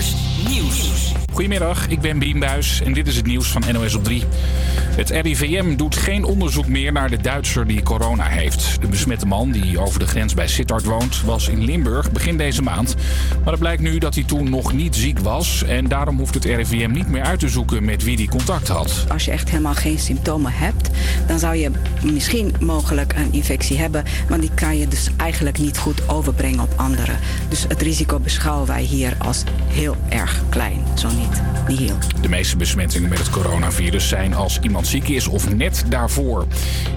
Creators Nieuws. Goedemiddag, ik ben Bien Buis en dit is het nieuws van NOS op 3. Het RIVM doet geen onderzoek meer naar de Duitser die corona heeft. De besmette man die over de grens bij Sittard woont, was in Limburg begin deze maand. Maar het blijkt nu dat hij toen nog niet ziek was. En daarom hoeft het RIVM niet meer uit te zoeken met wie hij contact had. Als je echt helemaal geen symptomen hebt, dan zou je misschien mogelijk een infectie hebben. Maar die kan je dus eigenlijk niet goed overbrengen op anderen. Dus het risico beschouwen wij hier als heel erg klein, zo niet De meeste besmettingen met het coronavirus zijn als iemand ziek is of net daarvoor.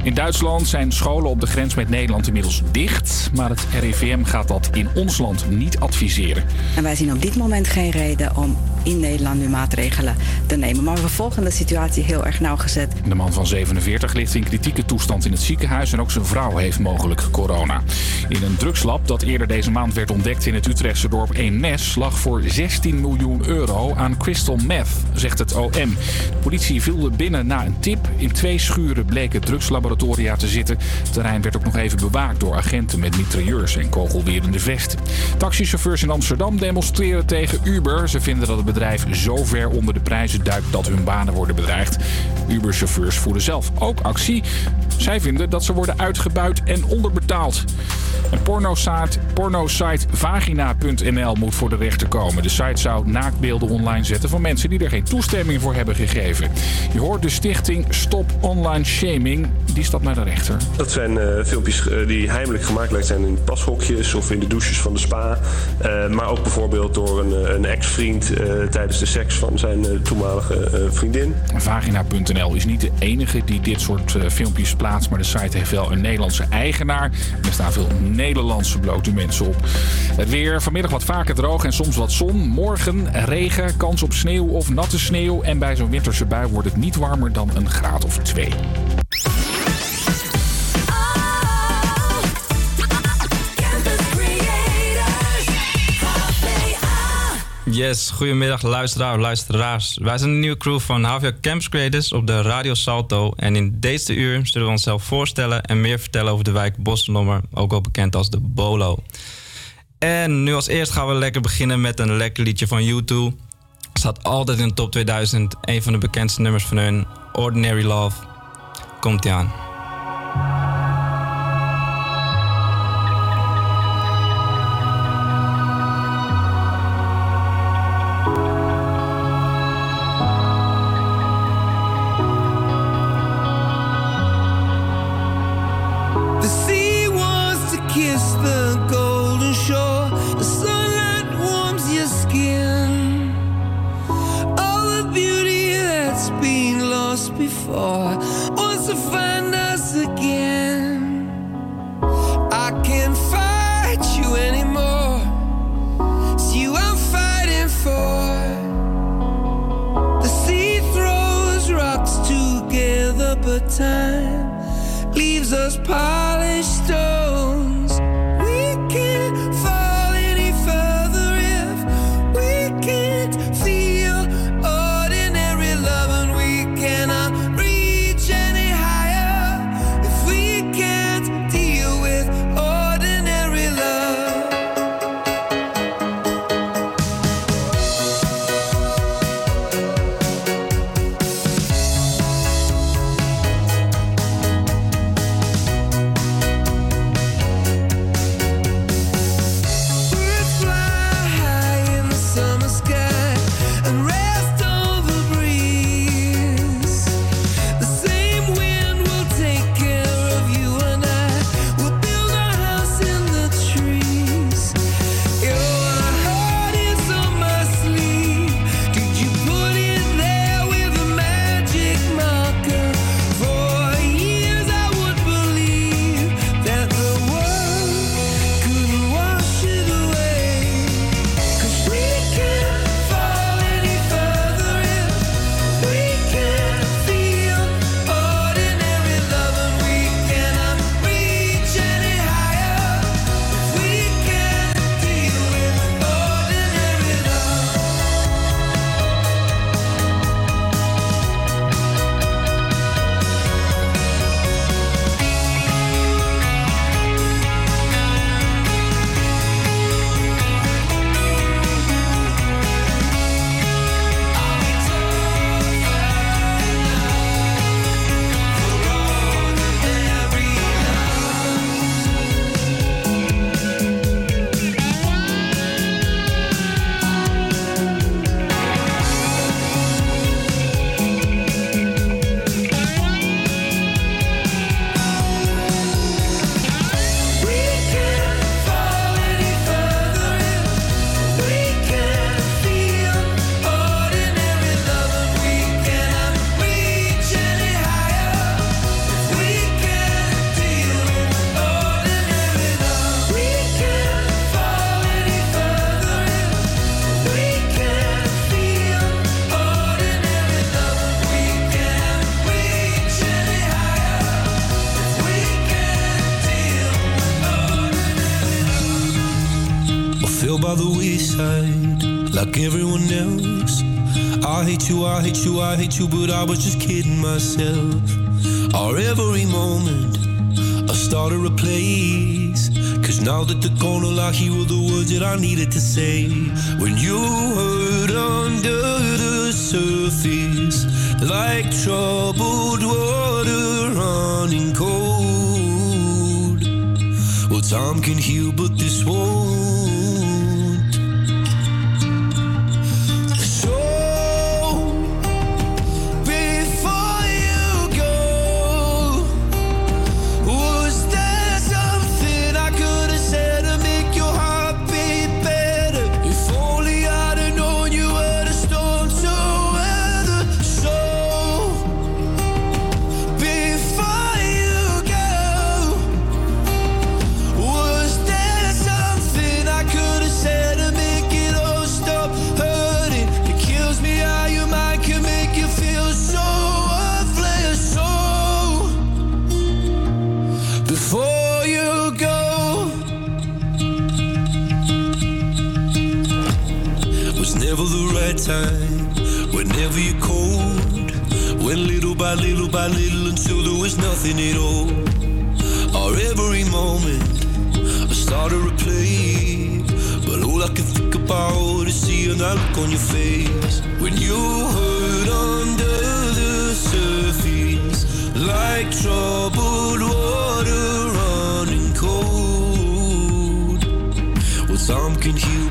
In Duitsland zijn scholen op de grens met Nederland inmiddels dicht. Maar het RIVM gaat dat in ons land niet adviseren. En wij zien op dit moment geen reden om in Nederland nu maatregelen te nemen. Maar we volgen de situatie heel erg nauwgezet. De man van 47 ligt in kritieke toestand in het ziekenhuis en ook zijn vrouw heeft mogelijk corona. In een drugslab dat eerder deze maand werd ontdekt in het Utrechtse dorp Eemnes lag voor 16 miljoen euro aan crystal meth, zegt het OM. De politie viel binnen na een tip. In twee schuren bleken drugslaboratoria te zitten. Het terrein werd ook nog even bewaakt door agenten met mitrailleurs en kogelwerende vesten. Taxichauffeurs in Amsterdam demonstreren tegen Uber. Ze vinden dat het bedrijf zo ver onder de prijzen duikt dat hun banen worden bedreigd. Uber-chauffeurs voeren zelf ook actie. Zij vinden dat ze worden uitgebuit en onderbetaald. Een pornosite, pornosite vagina.nl moet voor de rechter komen. De site zou naaktbeelden online zetten van mensen die er geen toestemming voor hebben gegeven. Je hoort de stichting Stop Online Shaming. Die stapt naar de rechter. Dat zijn uh, filmpjes uh, die heimelijk gemaakt zijn in pashokjes of in de douches van de spa. Uh, maar ook bijvoorbeeld door een, een ex-vriend tijdens de seks van zijn toenmalige vriendin. Vagina.nl is niet de enige die dit soort filmpjes plaatst, maar de site heeft wel een Nederlandse eigenaar. En er staan veel Nederlandse blote mensen op. Het weer vanmiddag wat vaker droog en soms wat zon. Morgen regen, kans op sneeuw of natte sneeuw. En bij zo'n winterse bui wordt het niet warmer dan een graad of twee. Yes, goedemiddag luisteraar, luisteraars. Wij zijn een nieuwe crew van Havia Camps Creators op de Radio Salto. En in deze uur zullen we onszelf voorstellen en meer vertellen over de wijk Bosnommer, ook wel bekend als de Bolo. En nu als eerst gaan we lekker beginnen met een lekker liedje van U2. Staat altijd in de top 2000, een van de bekendste nummers van hun, Ordinary Love. Komt ie aan. Like everyone else. I hate you, I hate you, I hate you, but I was just kidding myself. Our every moment, I started a place. Cause now that they're gone, all I the words that I needed to say. When you hurt Started to play. But all I can think about is seeing that look on your face. When you hurt under the surface, like troubled water running cold. Well, some can heal,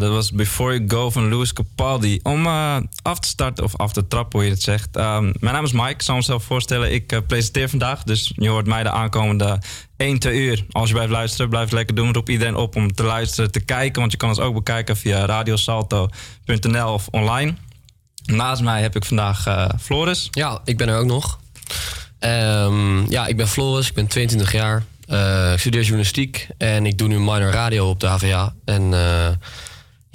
Dat was Before You Go van Louis Capaldi. Om eh, af te starten, of af te trappen hoe je het zegt. Ehm, mijn naam is Mike, ik zal mezelf voorstellen. Ik eh, presenteer vandaag, dus je hoort mij de aankomende 1, 2 uur. Als je blijft luisteren, blijf lekker doen. Roep iedereen op om te luisteren, te kijken. Want je kan ons ook bekijken via radiosalto.nl of online. Naast mij heb ik vandaag eh, Floris. Ja, ik ben er ook nog. Ehm, ja, ik ben Floris, ik ben 22 jaar. Eh, ik studeer journalistiek en ik doe nu minor radio op de HVA. En eh,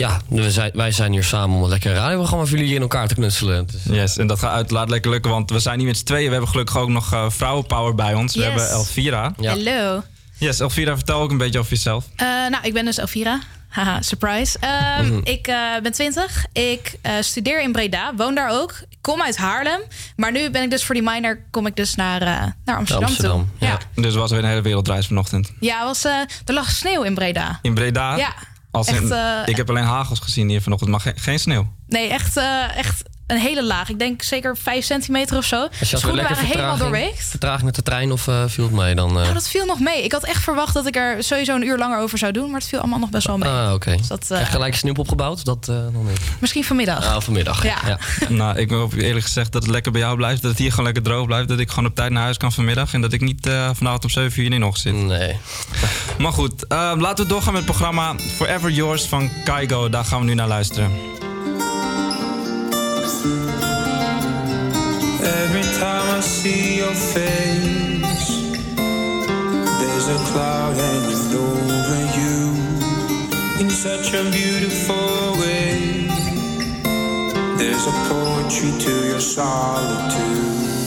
ja, we zijn, wij zijn hier samen om een lekker radioprogramma voor jullie in elkaar te knutselen. Dus, Yes, en dat gaat uiteraard lekker lukken, want we zijn niet met z'n tweeën. We hebben gelukkig ook nog eh, vrouwenpower bij ons. We hebben Elvira. Ja. Hallo. Yes, Elvira, vertel ook een beetje over jezelf. Eh, nou, ik ben dus Elvira. Haha, surprise. Ehm, Ik eh, ben 20. Ik eh, studeer in Breda. Woon daar ook. Ik kom uit Haarlem. Maar nu ben ik dus voor die minor kom ik dus naar, eh, naar Amsterdam, Amsterdam, toe. ja. Ja, Dus was weer een hele wereldreis vanochtend. ja was, eh, er lag sneeuw in Breda. In Breda. Ja, Als echt, in- eh, ik heb alleen hagels gezien hier vanochtend, maar ge- geen sneeuw. Nee, echt, eh, echt een hele laag. Ik denk zeker 5 centimeter of zo. Als je had weer Schoenen waren helemaal doorweekt. vertraging met de trein of eh, viel het mee dan? eh? Nou, dat viel nog mee. Ik had echt verwacht dat ik er sowieso een uur langer over zou doen. Maar het viel allemaal nog best wel mee. Ah, oké. Dus dat, eh, Echt gelijk snoep opgebouwd? Dat eh nog niet. Misschien vanmiddag. Ah, vanmiddag. Ja. nou, ik hoop eerlijk gezegd dat het lekker bij jou blijft. Dat het hier gewoon lekker droog blijft. Dat ik gewoon op tijd naar huis kan vanmiddag. En dat ik niet eh, vanavond om 7 uur in nog zit. Nee. Maar goed, eh, laten we doorgaan met het programma Forever Yours van Kaigo. Daar gaan we nu naar luisteren. Every time I see your face, there's a cloud hanging over you in such a beautiful way. There's a poetry to your solitude.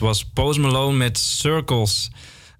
Was Post Malone met Circles.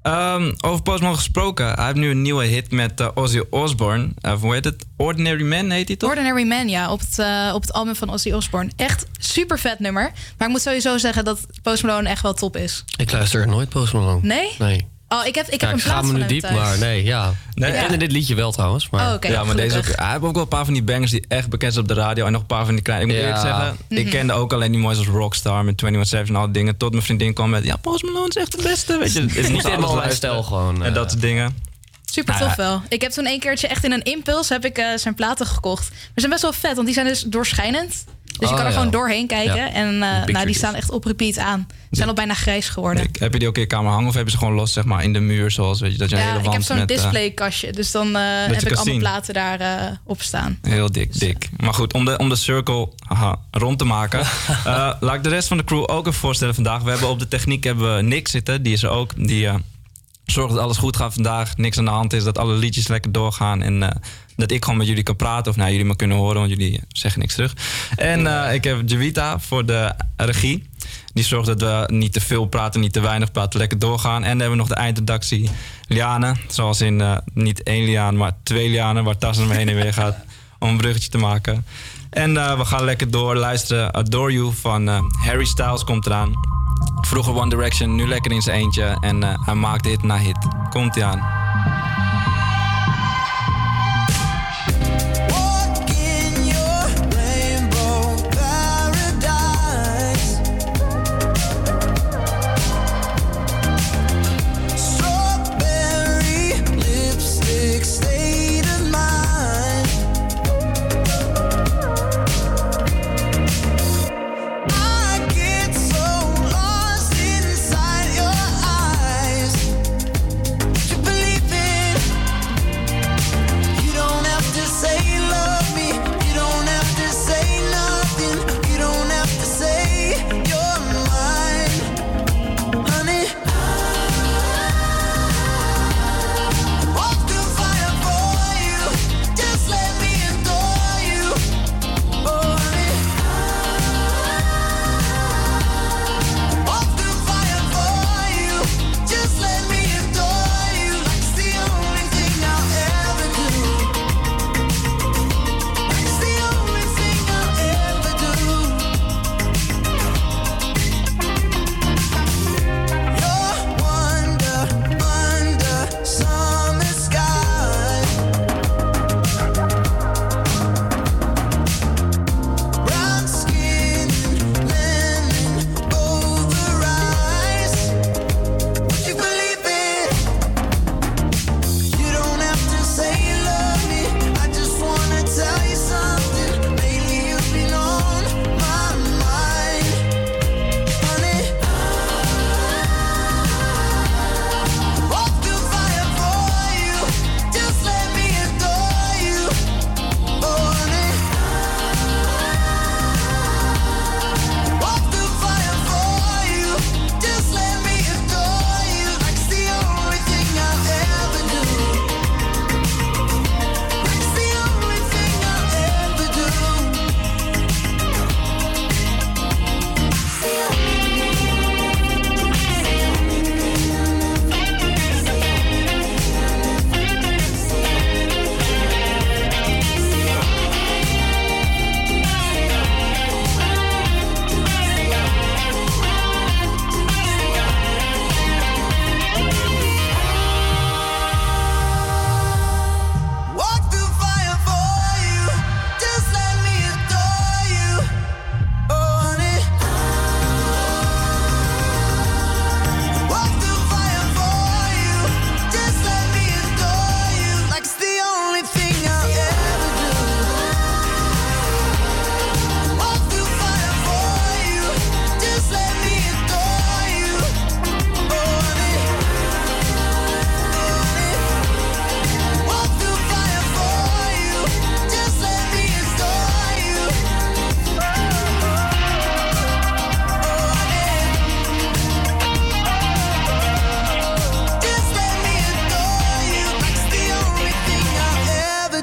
Um, over Post Malone gesproken. Hij heeft nu een nieuwe hit met uh, Ozzy Osbourne. Uh, hoe heet het? Ordinary Man heet hij toch? Ordinary Man, ja. Op het, uh, op het album van Ozzy Osbourne. Echt super vet nummer. Maar ik moet sowieso zeggen dat Post Malone echt wel top is. Ik luister nooit Post Malone. Nee? Nee. Oh, ik heb, ik ja, heb een ik ga me nu diep, thuis. maar nee, ja. Nee, En dit liedje wel trouwens. Maar... Oh, ja, maar deze ook, hij heeft ook wel een paar van die bangers die echt bekend zijn op de radio. En nog een paar van die kleine. Ik moet Ja. eerlijk zeggen, ik Mhm. kende ook alleen die moois als Rockstar met 21 Savage en al die dingen. Tot mijn vriendin kwam met, ja, Post Malone is echt de beste. Weet je, het is Niet helemaal mijn stijl gewoon. En eh. dat soort dingen. Super Nou tof wel. Ik heb toen een keertje echt in een impuls heb ik, eh, zijn platen gekocht. Maar ze zijn best wel vet, want die zijn dus doorschijnend. Dus je Oh, kan er ja. gewoon doorheen kijken. Ja. En eh, nou, die staan echt op repeat aan. Ze zijn al bijna grijs geworden. Ik, heb je die ook in je kamer hangen of hebben ze gewoon los zeg maar, in de muur zoals weet je, dat je een ja, hele ik wand heb zo'n eh, displaykastje. Dus dan eh, heb ik allemaal platen daar eh, op staan. Heel dik, dik. Maar goed, om de, om de circle haha, rond te maken. laat ik de rest van de crew ook even voorstellen vandaag. We hebben op de techniek hebben we Nick zitten. Die is er ook. Die zorgt dat alles goed gaat vandaag. Niks aan de hand is. Dat alle liedjes lekker doorgaan. En eh, dat ik gewoon met jullie kan praten. Of nou, jullie me kunnen horen, want jullie zeggen niks terug. En eh, ik heb Javita voor de regie. Die zorgt dat we niet te veel praten, niet te weinig praten, lekker doorgaan. En dan hebben we nog de eindredactie Liane. Zoals in eh, niet één Liane, maar twee Liane, waar Tassen heen en weer gaat om een bruggetje te maken. En we gaan lekker door luisteren. Adore You van Harry Styles komt eraan. Vroeger One Direction, nu lekker in zijn eentje. En eh, hij maakt hit na hit. Komt hij aan.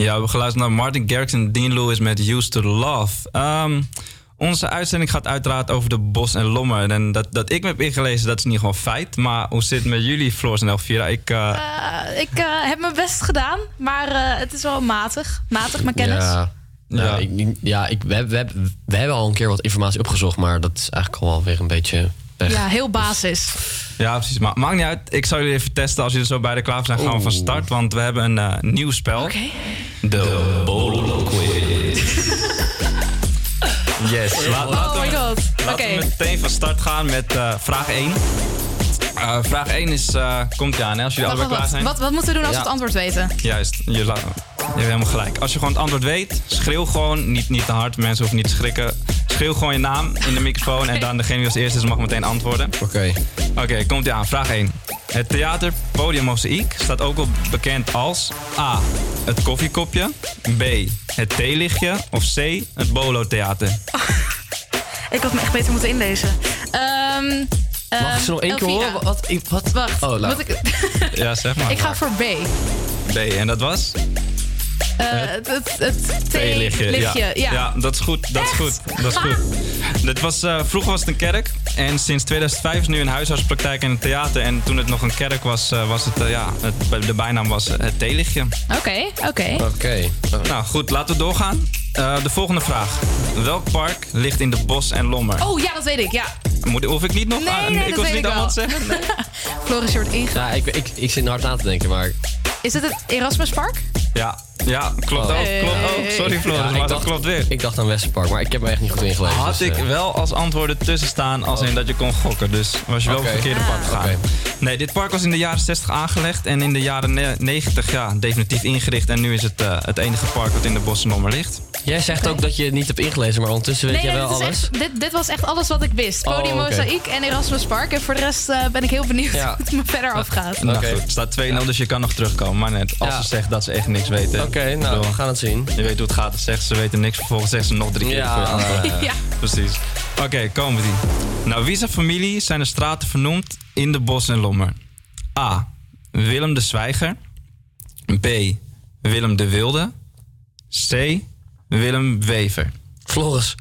Ja, we hebben geluisterd naar Martin Garrix en Dean Lewis met Used to Love. Ehm, onze uitzending gaat uiteraard over de Bos en Lommer. En dat, dat ik me heb ingelezen, dat is niet gewoon feit. Maar hoe zit het met jullie, Floors en Elvira? Ik, eh, Eh, ik eh, heb mijn best gedaan, maar eh, het is wel matig. Matig, mijn kennis. Ja, ja. Ja. ik, ja ik, we, we, we hebben al een keer wat informatie opgezocht, maar dat is eigenlijk al wel weer een beetje weg. Ja, heel basis. Ja, precies. Maar maakt niet uit. Ik zal jullie even testen. Als jullie zo beide klaar zijn, gaan we van start. Want we hebben een eh, nieuw spel. Oké. De Bolo Quiz. Yes. Oh laten my god. Oké. Laten we meteen van start gaan met eh, vraag 1. Eh, vraag 1 is, komt ja, hè, als jullie allebei klaar zijn. Wat, wat moeten we doen als Ja. we het antwoord weten? Juist, je, je hebt helemaal gelijk. Als je gewoon het antwoord weet, schreeuw gewoon, niet, niet te hard, mensen hoeven niet te schrikken. Schreeuw gewoon je naam in de microfoon en dan degene die als eerste is mag meteen antwoorden. Oké. Oké, komt ie aan. Vraag 1. Het theater Podium Mozaïek staat ook wel bekend als A. Het koffiekopje, B. Het theelichtje of C. Het Bolo Theater. Ik had me echt beter moeten inlezen. Ehm Mag ehm, ik ze nog één keer horen? Wat? wat? Wacht, Oh, laat. moet ik, Ja, zeg maar. ik ga voor B. B. En dat was? Eh, het het, het Theelichtje. ja. ja, dat is goed. Dat is goed. Dat is goed. Dit was, eh, vroeger was het een kerk. En sinds 2005 is nu een huisartspraktijk en een theater. En toen het nog een kerk was, eh, was het, ja, het, de bijnaam was het theelichtje. Oké, oké. Oké. Nou goed, laten we doorgaan. Eh, de volgende vraag. Welk park ligt in de Bos en Lommer? Oh ja, dat weet ik, ja. Moet, hoef ik niet nog? Nee, ah, nee, ik dat weet niet ik allemaal wel. te zeggen. Floris, je wordt ingegaan. Ja, ik, ik, ik zit hard na te denken, maar... Is het het Erasmuspark? Ja, ja klopt Oh. ook. Klopt ook. Sorry Floris, Ja, maar dat dacht- klopt weer. Ik dacht aan Westerpark, maar ik heb me echt niet goed ingelezen. Had dus, ik eh, wel als antwoorden tussen staan als in dat je kon gokken. Dus was je wel op het verkeerde pad gegaan. Oké. Nee, dit park was in de jaren 60 aangelegd en in de jaren ne- 90 ja, definitief ingericht. En nu is het eh, het enige park wat in de Bossennommer ligt. Jij zegt ook dat je het niet hebt ingelezen, maar ondertussen weet Nee, jij wel alles. echt, dit, dit was echt alles wat ik wist. Oh, Podium. Mozaïek en Erasmuspark. En voor de rest eh, ben ik heel benieuwd Ja. hoe het me verder afgaat. Nou Oké. het staat 2-0, dus je kan nog terugkomen. Maar net, als Ja. ze zegt dat ze echt niks weten. Oké, nou, bedoel, we gaan het zien. Je weet hoe het gaat. Zegt ze weten niks, vervolgens zegt ze nog drie keer Ja, voor je antwoord. eh, Ja. Precies. Oké, komen we die. Nou, wie zijn familie zijn de straten vernoemd in de Bos en Lommer? A. Willem de Zwijger. B. Willem de Wilde. C. Willem Wever. Floris.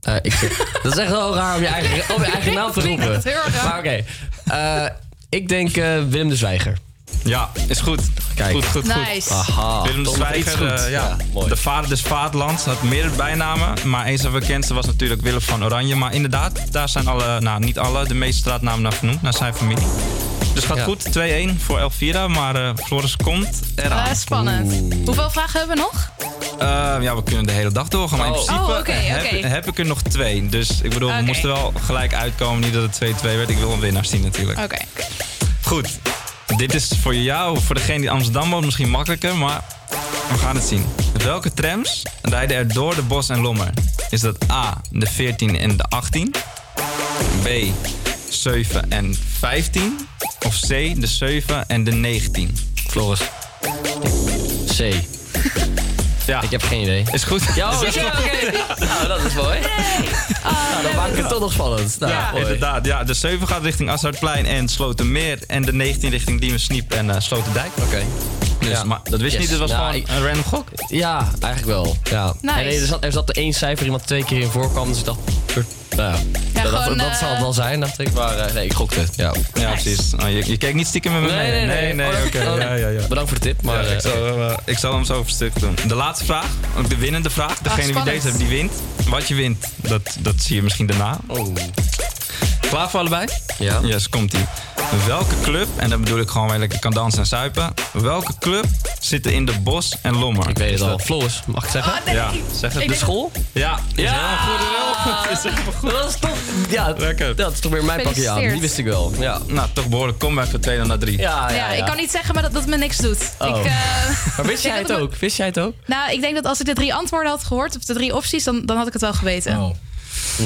Eh, ik dat is echt wel raar om je eigen, om je eigen naam te roepen. het heel erg raar. Maar oké. Eh, ik denk eh, Willem de Zwijger. Ja, is goed. Kijk. Goed, goed, goed. Nice. Aha. Willem de Zwijger, eh, ja, mooi. de vader des vaderlands, had meerdere bijnamen. Maar een van de bekendste was natuurlijk Willem van Oranje. Maar inderdaad, daar zijn alle, nou niet alle, de meeste straatnamen naar vernoemd, naar zijn familie. Dus gaat Ja. goed, 2-1 voor Elvira. Maar eh, Floris komt eraan. Spannend. Hoeveel vragen hebben we nog? Eh, ja, we kunnen de hele dag doorgaan. Maar in Oh. principe Oh, heb, ik er nog twee. Dus ik bedoel, we moesten wel gelijk uitkomen. Niet dat het 2-2 werd. Ik wil een winnaar zien natuurlijk. Oké. Goed. Dit is voor jou, voor degene die Amsterdam woont, misschien makkelijker. Maar we gaan het zien. Welke trams rijden er door de Bos en Lommer? Is dat A, de 14 en de 18? B, 7 en 15? Of C, de 7 en de 19? Floris. C. Ja, Ik heb geen idee. is goed. Ja, oké, oké. Nou, dat is mooi. Nou, dan maak ik het toch nog spannend. Nou, Ja, mooi. inderdaad. Ja, de 7 gaat richting Assertplein en Slotermeer. En de 19 richting Diemen Sniep en eh Sloterdijk. Oké. Dus, Ja. maar dat wist je Yes. niet, dit was Nou, gewoon ik- een random gok. Ja, eigenlijk wel. Ja. Nice. En er, zat, er zat er één cijfer iemand twee keer in voorkwam, dus ik dacht... Nou, ja, dat, gewoon, dat, eh, zal het wel zijn, dacht ik. Maar eh, nee, ik gokte. Ja. Ja, Nice. precies. Oh, je, je keek niet stiekem met me Nee, mee. nee, nee. nee, Oh, oké. Ja, ja, ja. Bedankt voor de tip. Maar Ja, ik, eh, zal, eh, ik zal hem zo over stuk doen. De laatste vraag, ook de winnende vraag. Degene die deze heeft, die wint. Wat je wint, dat, dat zie je misschien daarna. oh. Klaar voor allebei? Ja. Yes, komt ie. Welke club, en dan bedoel ik gewoon waar je lekker kan dansen en suipen. Welke club zit er in de Bos en Lommer? Ik weet het al. Floris, mag ik zeggen? Oh, nee. Ja, zeg het. Ik De school? Ja, is Ja! heel goed. Heel goed. Is helemaal goed. Dat is toch... Ja, Lekker. dat is toch weer mijn pakje aan. Die wist ik wel. Ja. Nou, toch behoorlijk comeback van 2 naar 3. Ja, ja, Ja, ja. ik kan niet zeggen maar dat dat me niks doet. Oh. Ik, eh, Maar wist jij het ook? Wist jij het ook? nou, ik denk dat als ik de drie antwoorden had gehoord, of de drie opties, dan, dan had ik het wel geweten.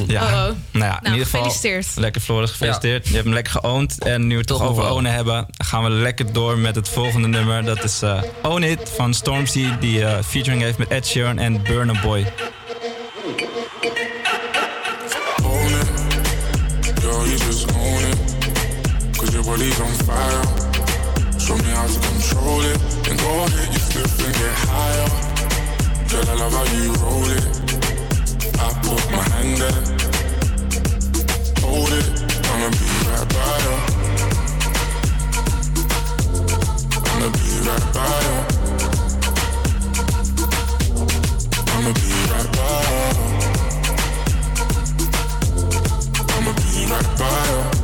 Ja. Oh, oh. Nou ja, in Nou, ieder geval. gefeliciteerd. Lekker Floris, gefeliciteerd. Je hebt hem lekker geoond. En nu we het toch over ownen hebben, gaan we lekker door met het volgende nummer. Dat is eh, Own It van Stormzy, die eh, featuring heeft met Ed Sheeran en Burna Boy. own it. Girl, you just own it. Cause your body's on fire. Show me how to control it. And go ahead, you slip and get higher. Girl, I love how you roll it. I put my hand there. Hold it. I'ma be right by you. I'ma be right by you. I'ma be right by you. I'ma be right by you.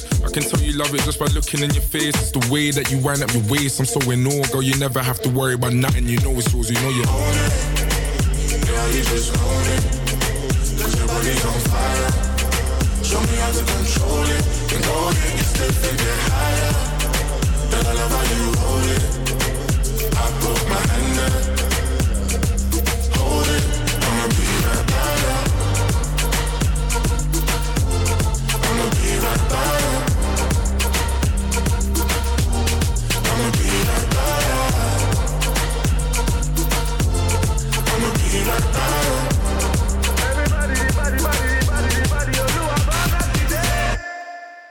I can tell you love it just by looking in your face. It's the way that you wind up your waist. I'm so in awe, girl. You never have to worry about nothing. You know it's yours. You know you're own it. Girl, you just own it. Cause your body's on fire. Show me how to control it. And go ahead and step and get higher. Girl, I love how you hold it. I broke my hand up.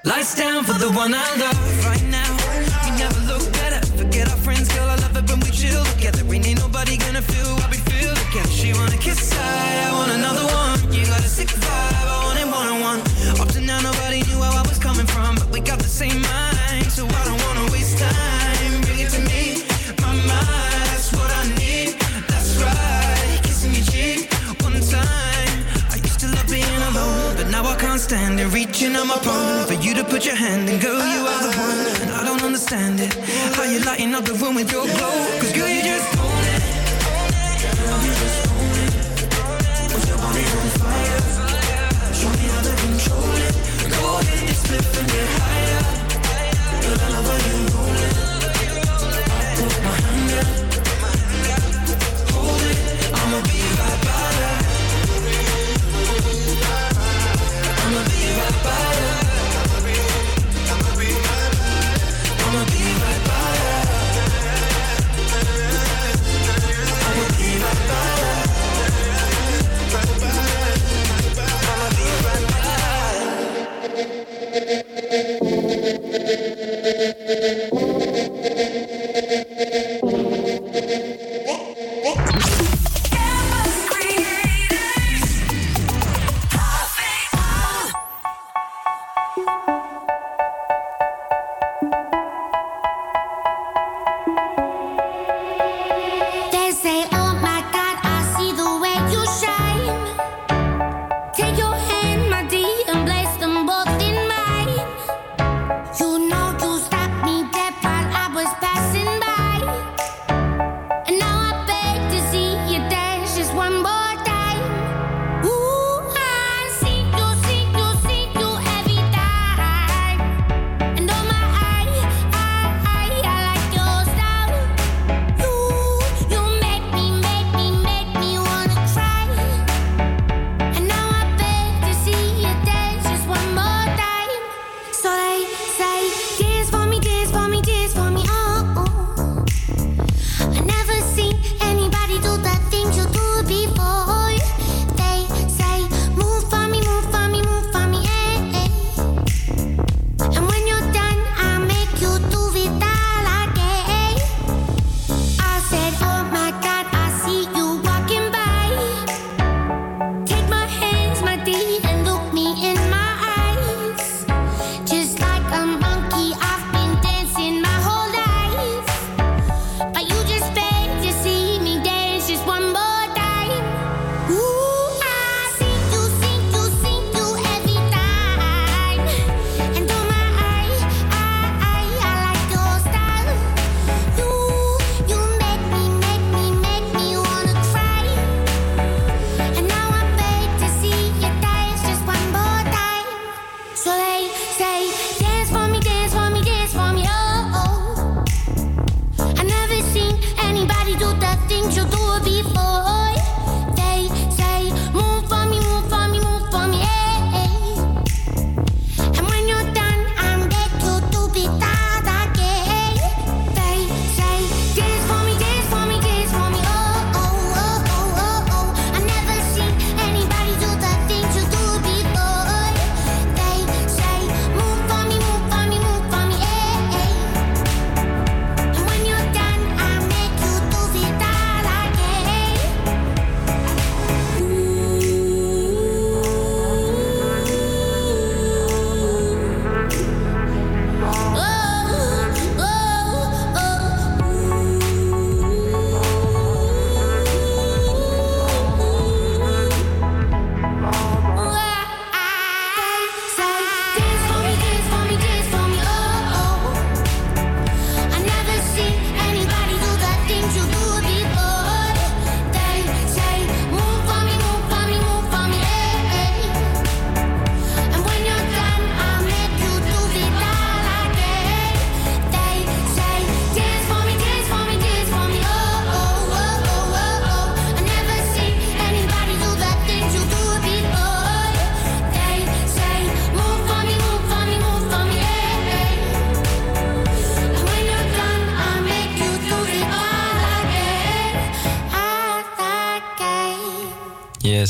Lights down for the one I love right now. we never look better. Forget our friends, girl. I love it when we chill together. We ain't nobody gonna feel what we feel again. She wanna kiss I I want another one. You got a sick vibe, I want it one on one. Up to now, nobody knew where I was coming from, but we got the same mind, so I don't want. standing, reaching on my palm for you to put your hand in. Girl, you are the one, and I don't understand it. How you lighting up the room with your glow? Cause girl, you just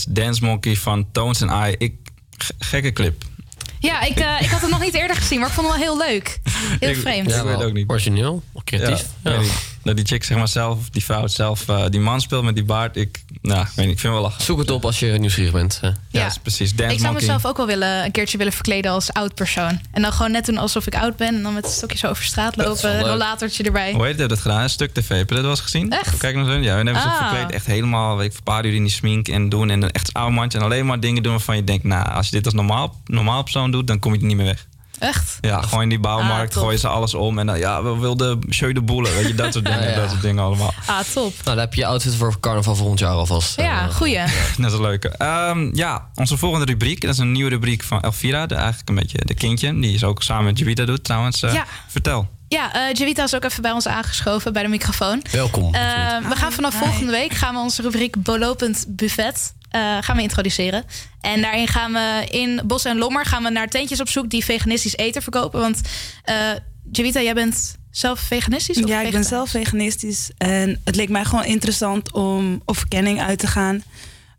Dance Monkey van Tones and I. Ik, gekke clip. Ja, ik, eh, ik had het nog niet eerder gezien, maar ik vond het wel heel leuk. Heel vreemd. Ik weet het ook niet. Origineel, creatief. Ja, niet. Dat die chick zeg maar zelf, die vrouw zelf, eh, die man speelt met die baard. Ik, nou, ik weet niet, ik vind wel lachen. Zoek het op als je nieuwsgierig bent. hè. Ja, is precies. Dance ik zou Monkey. mezelf ook wel willen, een keertje willen verkleden als oud persoon. En dan gewoon net doen alsof ik oud ben. En dan met een stokje zo over straat lopen. Een erbij. Hoe heet dat dat gedaan? Een stuk tv. Heb je dat wel eens gezien? Echt? Kijk nog eens. Ja, we hebben ze Ah. verkleed echt helemaal, weet ik, een paar uur in die smink en doen. En een echt oude mandje. En alleen maar dingen doen waarvan je denkt, nou, als je dit als normaal, normaal persoon doet, dan kom je er niet meer weg. Echt? Ja, gewoon in die bouwmarkt Ah, gooien ze alles om. En dan, ja, we wilden show de boelen. Weet je, dat soort dingen. Ja, ja. Dat soort dingen allemaal. Ah, top. Nou, dan heb je je outfit voor carnaval volgend jaar alvast. Ja, goeie. Dat is een leuke. Ehm, ja, onze volgende rubriek. Dat is een nieuwe rubriek van Elvira. De, eigenlijk een beetje de kindje. Die is ook samen met Jubita doet trouwens. Eh, Ja. Vertel. Ja, eh Javita is ook even bij ons aangeschoven bij de microfoon. Welkom. Eh, we gaan vanaf volgende week gaan we onze rubriek Bolopend Buffet eh, gaan we introduceren. En daarin gaan we in Bos en Lommer gaan we naar tentjes op zoek die veganistisch eten verkopen. Want eh Javita, jij bent zelf veganistisch? Of Ja, ik ben zelf veganistisch. En het leek mij gewoon interessant om op verkenning uit te gaan.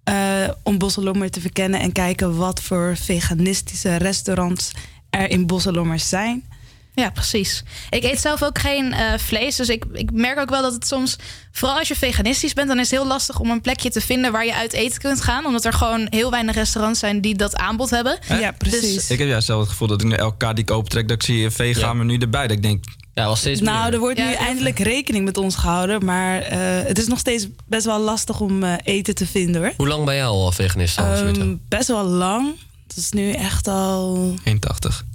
eh, om Bosselommer te verkennen en kijken wat voor veganistische restaurants er in Bosselommer zijn. Ja, precies. Ik eet zelf ook geen eh, vlees. Dus ik, ik merk ook wel dat het soms, vooral als je veganistisch bent, dan is het heel lastig om een plekje te vinden waar je uit eten kunt gaan. Omdat er gewoon heel weinig restaurants zijn die dat aanbod hebben. Ja, precies. Ik heb juist zelf het gevoel dat ik nu elke kaart die ik opentrek, dat ik zie een vegan menu erbij. Dat ik denk, ja, wel steeds Nou, er wordt nu eindelijk rekening met ons gehouden. Maar eh, het is nog steeds best wel lastig om eh, eten te vinden hoor. Hoe lang ben jij al veganist? Ehm, best wel lang. Het is nu echt al. 1,80.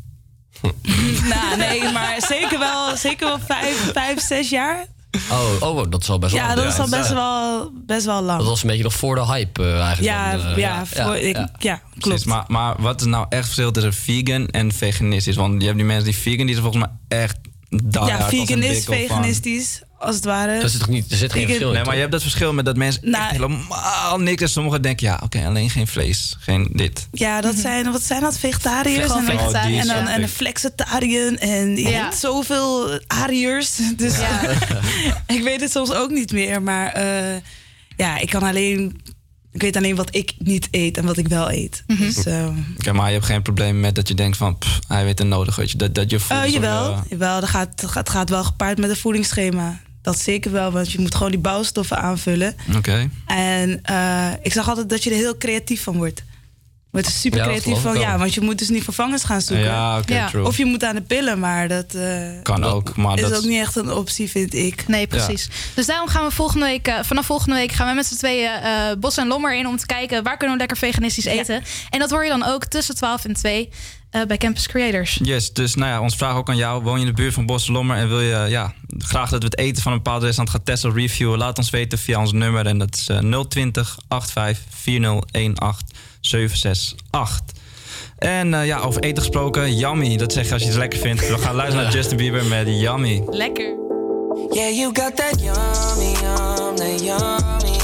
nou, nee, maar zeker wel, zeker wel vijf, vijf, zes jaar. Oh, oh, dat is al best wel Ja, dat is al best wel, best wel lang. Dat was een beetje nog voor de hype eh, eigenlijk. Ja, dan, eh, ja, voor, ik, ja, klopt. Precies, maar, maar wat is nou echt verschil tussen vegan en veganistisch? Want je hebt die mensen die vegan, die zijn volgens mij echt daar ja, vegan is veganistisch, als het ware. Er zit toch niet, er zit geen Vegan- verschil in. Nee, maar je hebt dat verschil met dat mensen Nou, helemaal niks. En sommigen denken, ja, oké, alleen geen vlees, geen dit. Ja, dat zijn, wat zijn dat? Vegetariërs? Gewoon en, en dan ja. en een. En je Ja. hebt zoveel Ariërs. Dus ik weet het soms ook niet meer. Maar eh, ja, ik kan alleen... Ik weet alleen wat ik niet eet en wat ik wel eet. Mhm. Dus, eh, Oké, maar je hebt geen probleem met dat je denkt van, pff, hij weet het nodig, weet je. Dat, dat je voelt. eh, jawel, ja. jawel dat gaat, dat gaat, het gaat wel gepaard met een voedingsschema. Dat zeker wel, want je moet gewoon die bouwstoffen aanvullen. Oké. En eh, ik zag altijd dat je er heel creatief van wordt. Je wordt er super creatief van, ja, want je moet dus niet vervangers gaan zoeken. Ja, oké. Of je moet aan de pillen, maar dat eh, Kan ook, maar is dat ook niet echt een optie, vind ik. Nee, precies. Dus daarom gaan we volgende week, eh, vanaf volgende week gaan we met z'n tweeën eh, Bos en Lommer in om te kijken waar kunnen we lekker veganistisch eten. En dat hoor je dan ook tussen 12 en 2 eh, bij Campus Creators. Yes, dus nou ja, ons vraag ook aan jou. Woon je in de buurt van Bosselommer en wil je ja, graag dat we het eten van een bepaald restaurant gaan testen of reviewen? Laat ons weten via ons nummer en dat is eh, 020 85 4018 768. En eh, ja, over eten gesproken, yummy. Dat zeg je als je het lekker vindt. We gaan luisteren naar Justin Bieber met Yummy. Lekker. Yeah, you got that yummy, yum, that yummy,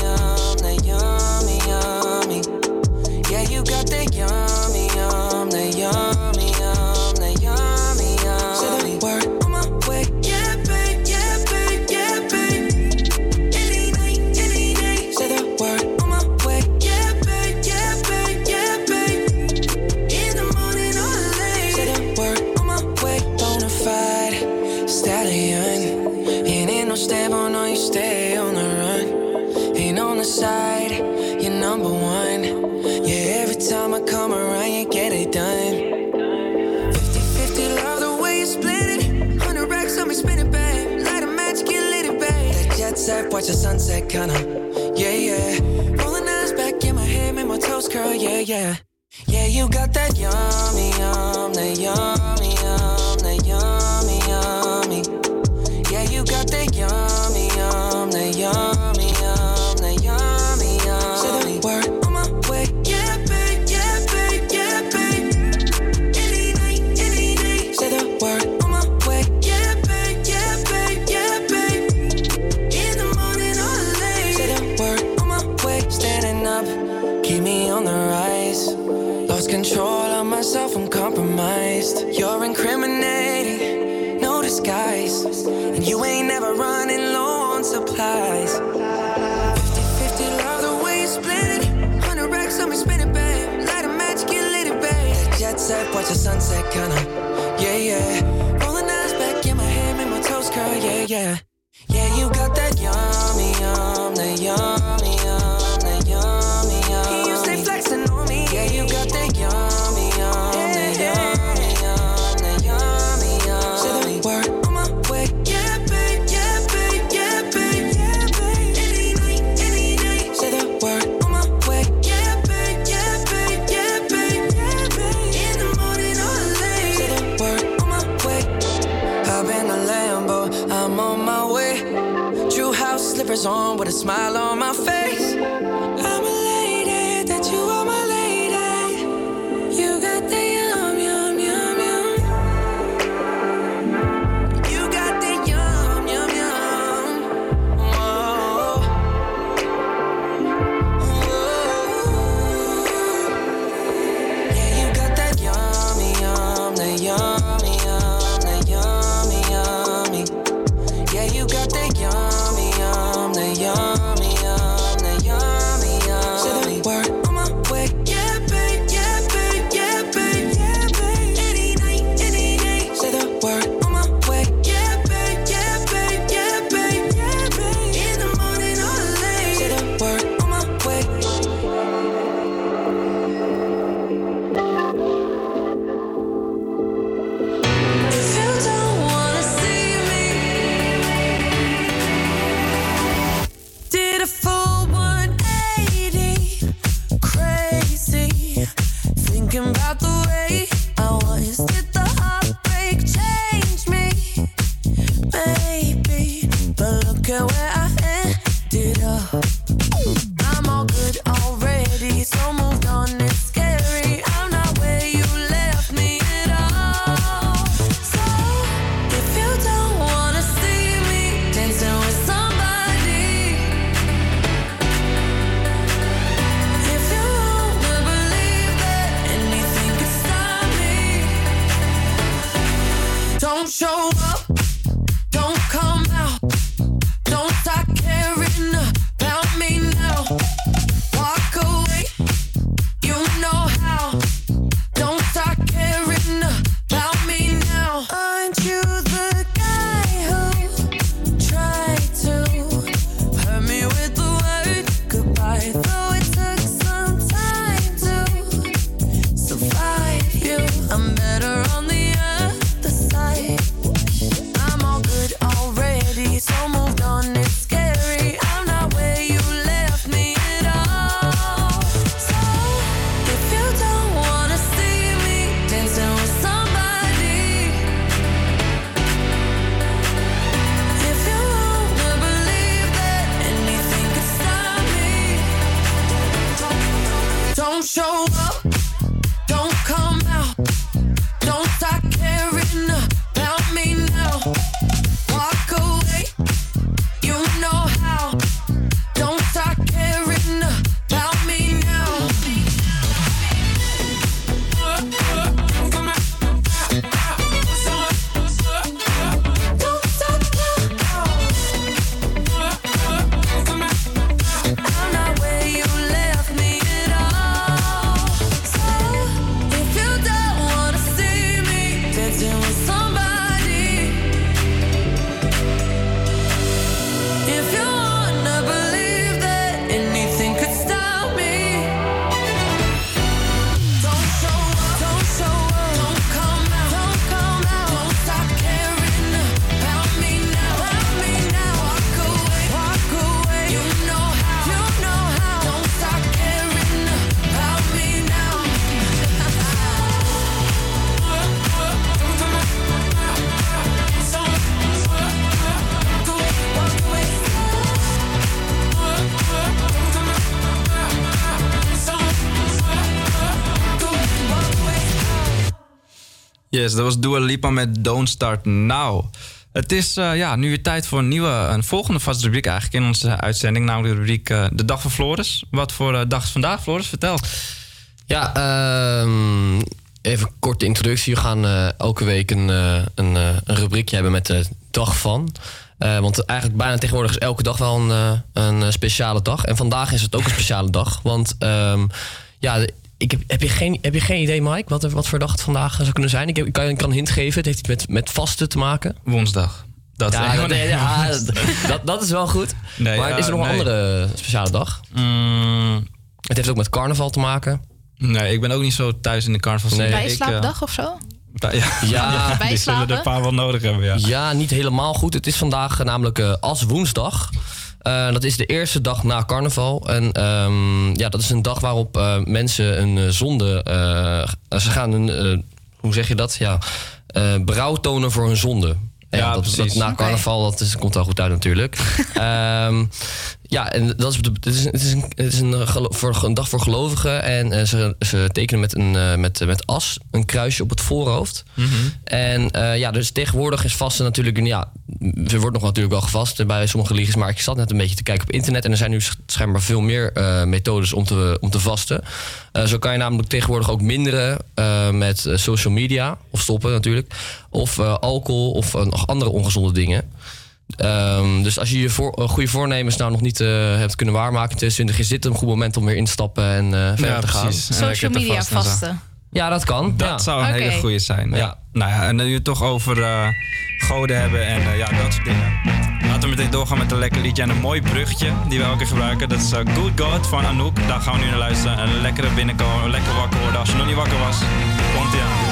kinda. Yeah, yeah. Rolling eyes back in my head, make my toes curl, yeah, yeah. Yeah, you got that yummy, yum, that yummy, sunset, kinda. Yeah, yeah. Rolling eyes back in my head, make my toes curl. Yeah, yeah. Yes, dat was Dua Lipa met Don't Start Now. Het is eh, ja, nu weer tijd voor een nieuwe, een volgende vaste rubriek eigenlijk in onze uitzending. Namelijk de rubriek eh, De Dag van Floris. Wat voor eh, dag is vandaag, Floris? Vertel. Ja, ehm, even korte introductie. We gaan elke week een, een, een rubriekje hebben met de dag van. Want eigenlijk bijna tegenwoordig is elke dag wel een, een speciale dag. En vandaag is het ook een speciale dag. Want ehm, ja, de- ik heb, heb, je geen, heb je geen idee, Mike, wat, er- wat voor dag het vandaag zou kunnen zijn? Ik, heb, ik kan, ik kan een hint geven. Het heeft iets met, met vasten te maken. Woensdag. Dat, ja, dat, nee, ja, dat- dat, dat, is wel goed. Nee, maar ja, is er nog een andere speciale dag? Mm. Het heeft ook met carnaval te maken. Nee, ik ben ook niet zo thuis in de carnaval. Nee. Bijslaapdag of zo? Ja, Ja, die zullen er een paar wel nodig hebben, ja. Ja, niet helemaal goed. Het is vandaag eh, namelijk eh als woensdag. Eh, dat is de eerste dag na carnaval. En ehm, ja, dat is een dag waarop eh, mensen een eh, zonde. eh, ze gaan een. eh, hoe zeg je dat? Ja, eh berouw tonen voor hun zonde. En Ja, dat, dat precies. na carnaval, dat is, komt wel goed uit natuurlijk. Ehm, ja, en dat is, het is, het is, een, het is een, eh, voor, een dag voor gelovigen. En eh, ze, ze tekenen met, een, eh, met, met as een kruisje op het voorhoofd. Mhm. En ja, dus tegenwoordig is vasten natuurlijk... Ja, er wordt nog natuurlijk wel gevast bij sommige religies... maar ik zat net een beetje te kijken op internet... en er zijn nu sch- schijnbaar veel meer methodes om te, om te vasten. Zo kan je namelijk tegenwoordig ook minderen met social media... of stoppen natuurlijk, of alcohol of nog andere ongezonde dingen... Ehm, dus als je je voor, eh, goede voornemens nou nog niet eh, hebt kunnen waarmaken in 2020, is dit een goed moment om weer in te stappen en eh, verder te gaan. precies. En Social media vasten. Ja, dat kan. Dat ja. zou een hele goede zijn. Ja. Nou ja, en nu we het toch over eh, goden hebben en eh, ja, dat soort dingen. Laten we meteen doorgaan met een lekker liedje en een mooi bruggetje die we elke keer gebruiken. Dat is Good God van Anouk. Daar gaan we nu naar luisteren. Een lekkere binnenkomen, lekker wakker worden. Als je nog niet wakker was, komt ie aan.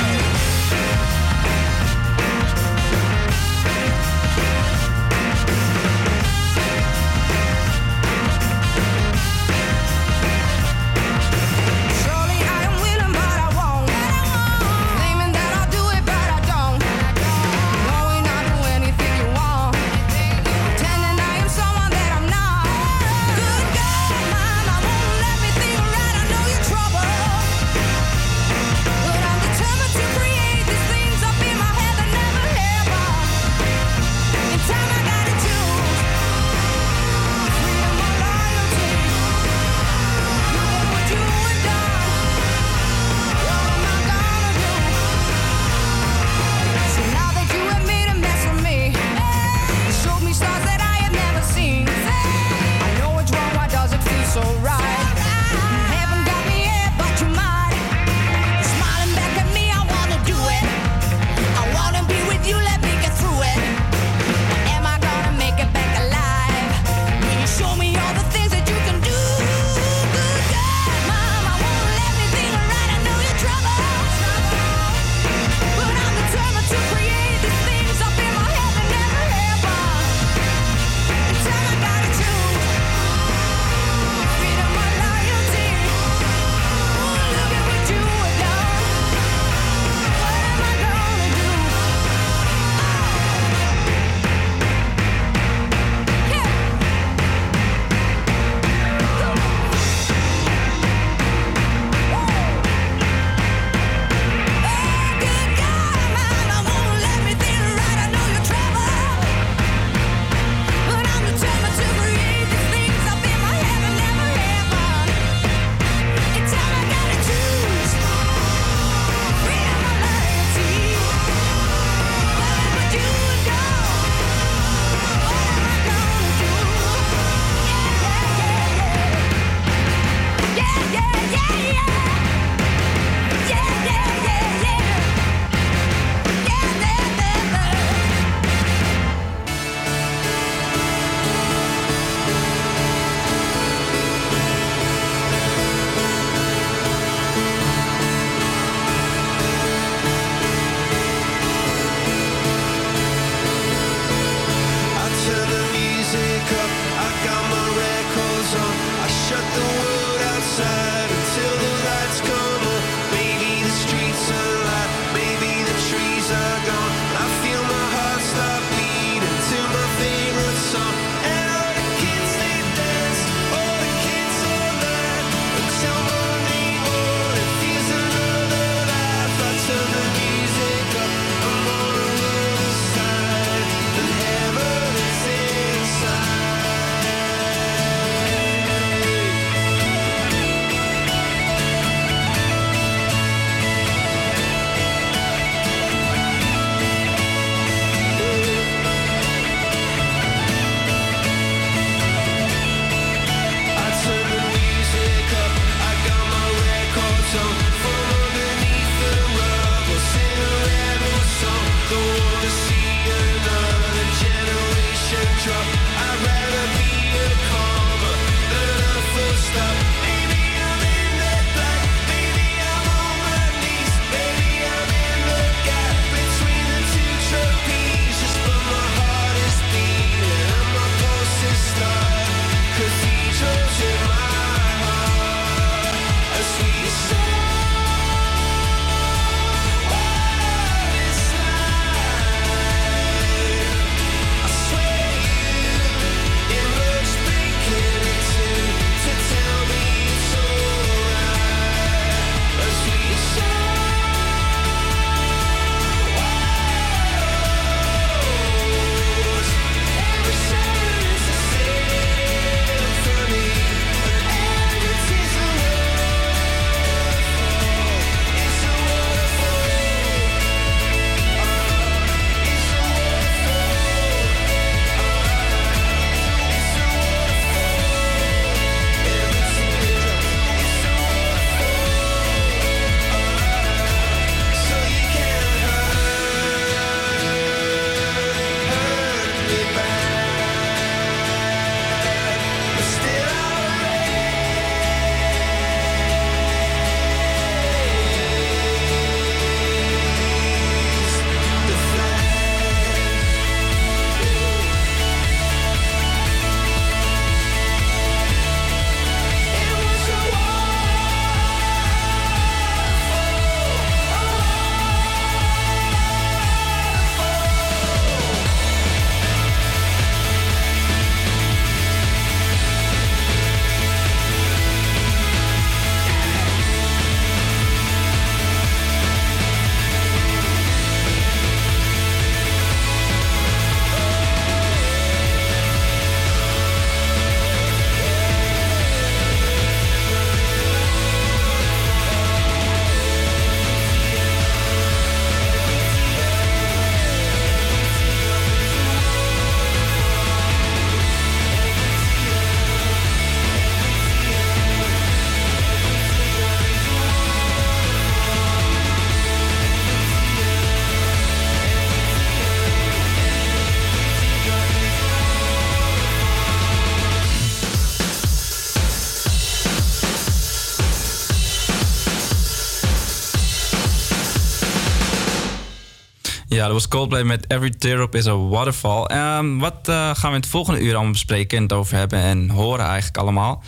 Ja, dat was Coldplay met Every Teardrop is a Waterfall. Ehm, wat eh, gaan we in het volgende uur allemaal bespreken en het over hebben en horen eigenlijk allemaal?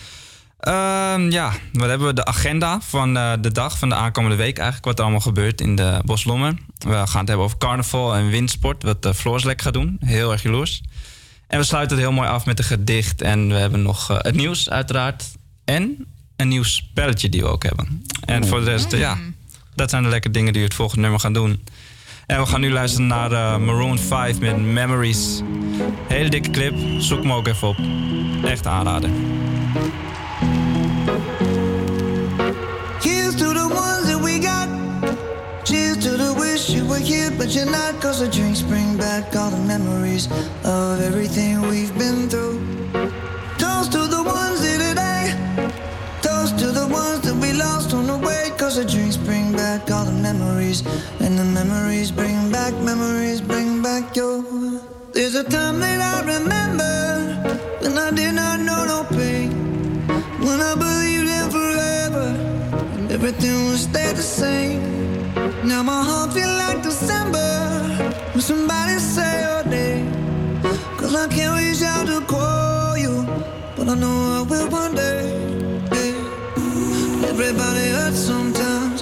Ehm, ja, wat hebben we? De agenda van eh, de dag, van de aankomende week eigenlijk. Wat er allemaal gebeurt in de Boslommer. We gaan het hebben over carnaval en windsport. Wat uh, Floors lekker gaat doen. Heel erg jaloers. En we sluiten het heel mooi af met een gedicht. En we hebben nog eh, het nieuws uiteraard. En een nieuw spelletje die we ook hebben. En voor de rest, ja, dat zijn de lekkere dingen die we het volgende nummer gaan doen. En we gaan nu luisteren naar eh, Maroon 5 met Memories. Hele dikke clip, zoek hem ook even op. Echt aanraden. Here's to the ones that we got. Cheers to the wish you were here, but you're not. Cause the drinks bring back all the memories of everything we've been through. Memories. And the memories bring back, memories bring back your. There's a time that I remember when I did not know no pain. When I believed in forever and everything would stay the same. Now my heart feels like December when somebody say your name. Cause I can't reach out to call you, but I know I will one day. Everybody hurts sometimes,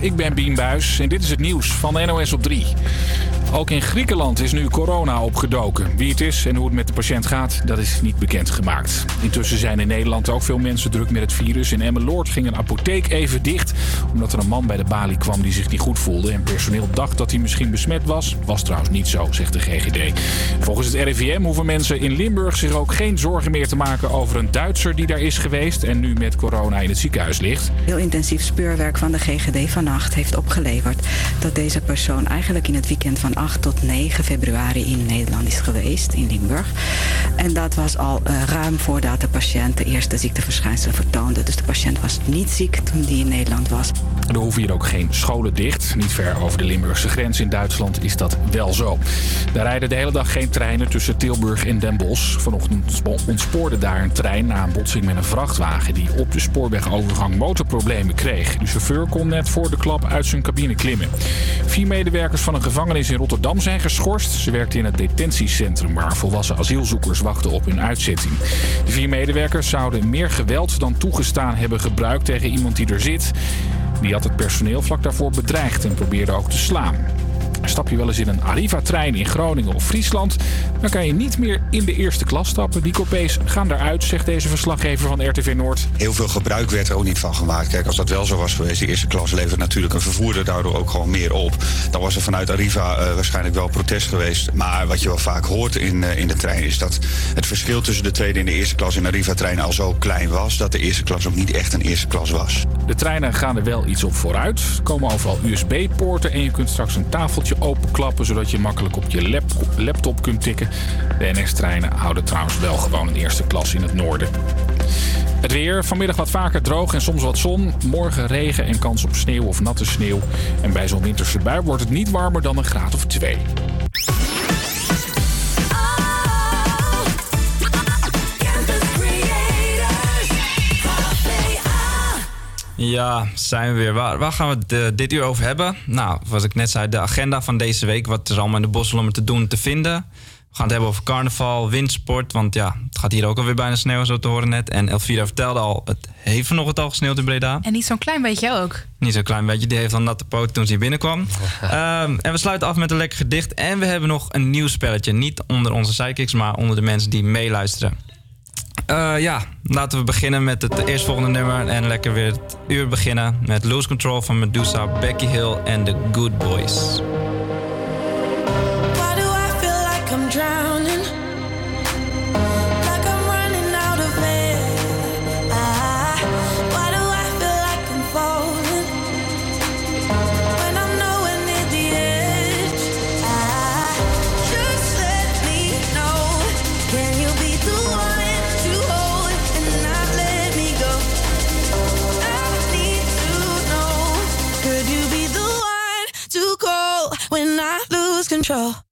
Ik ben Bien Buis en dit is het nieuws van de NOS op 3. Ook in Griekenland is nu corona opgedoken. Wie het is en hoe het met de patiënt gaat, dat is niet bekendgemaakt. Intussen zijn in Nederland ook veel mensen druk met het virus. In Emmeloord ging een apotheek even dicht... omdat er een man bij de balie kwam die zich niet goed voelde... en personeel dacht dat hij misschien besmet was. Was trouwens niet zo, zegt de GGD. Volgens het RIVM hoeven mensen in Limburg zich ook geen zorgen meer te maken... over een Duitser die daar is geweest en nu met corona in het ziekenhuis ligt. Heel intensief speurwerk van de GGD vannacht heeft opgeleverd dat deze persoon eigenlijk in het weekend van 8 tot 9 februari in Nederland is geweest, in Limburg. En dat was al eh, ruim voordat de patiënt de eerste ziekteverschijnselen vertoonde. Dus de patiënt was niet ziek toen die in Nederland was. Er hoeven hier ook geen scholen dicht. Niet ver over de Limburgse grens in Duitsland is dat wel zo. Daar rijden de hele dag geen treinen tussen Tilburg en Den Bosch. Vanochtend spo- ontspoorde daar een trein na een botsing met een vrachtwagen... die op de spoorwegovergang motorproblemen kreeg. De chauffeur kon net voor de klap uit zijn cabine klimmen. Vier medewerkers van een gevangenis in Rotterdam zijn geschorst. Ze werkten in het detentiecentrum waar volwassen asielzoekers wachten op hun uitzetting. De vier medewerkers zouden meer geweld dan toegestaan hebben gebruikt tegen iemand die er zit... Die had het personeel vlak daarvoor bedreigd en probeerde ook te slaan. Stap je wel eens in een Arriva-trein in Groningen of Friesland, dan kan je niet meer in de eerste klas stappen. Die coupés gaan eruit, zegt deze verslaggever van RTV Noord. Heel veel gebruik werd er ook niet van gemaakt. Kijk, als dat wel zo was geweest, de eerste klas levert natuurlijk een vervoerder daardoor ook gewoon meer op. Dan was er vanuit Arriva eh, waarschijnlijk wel protest geweest. Maar wat je wel vaak hoort in, eh, in de trein is dat het verschil tussen de tweede en de eerste klas in Arriva-treinen al zo klein was dat de eerste klas ook niet echt een eerste klas was. De treinen gaan er wel iets op vooruit. Er komen overal USB-poorten en je kunt straks een tafeltje openklappen zodat je makkelijk op je lap- laptop kunt tikken. De NS-treinen houden trouwens wel gewoon een eerste klas in het noorden. Het weer, vanmiddag wat vaker droog en soms wat zon. Morgen regen en kans op sneeuw of natte sneeuw. En bij zo'n winterse bui wordt het niet warmer dan een graad of twee. Ja, zijn we weer. Waar, waar gaan we het eh, dit uur over hebben? Nou, zoals ik net zei, de agenda van deze week. Wat is allemaal in de Bosselommer te doen, te vinden. We gaan het hebben over carnaval, windsport. Want ja, het gaat hier ook alweer bijna sneeuwen, zo te horen net. En Elvira vertelde al, het heeft vanochtend al gesneeuwd in Breda. En niet zo'n klein beetje ook. Niet zo'n klein beetje, die heeft al natte poot toen ze hier binnenkwam. Ehm, en we sluiten af met een lekker gedicht. En we hebben nog een nieuw spelletje. Niet onder onze sidekicks, maar onder de mensen die meeluisteren. Eh, ja, laten we beginnen met het eerstvolgende nummer. En lekker weer het uur beginnen met Lose Control van Medusa, Becky Hill en The Good Boys. When I lose control?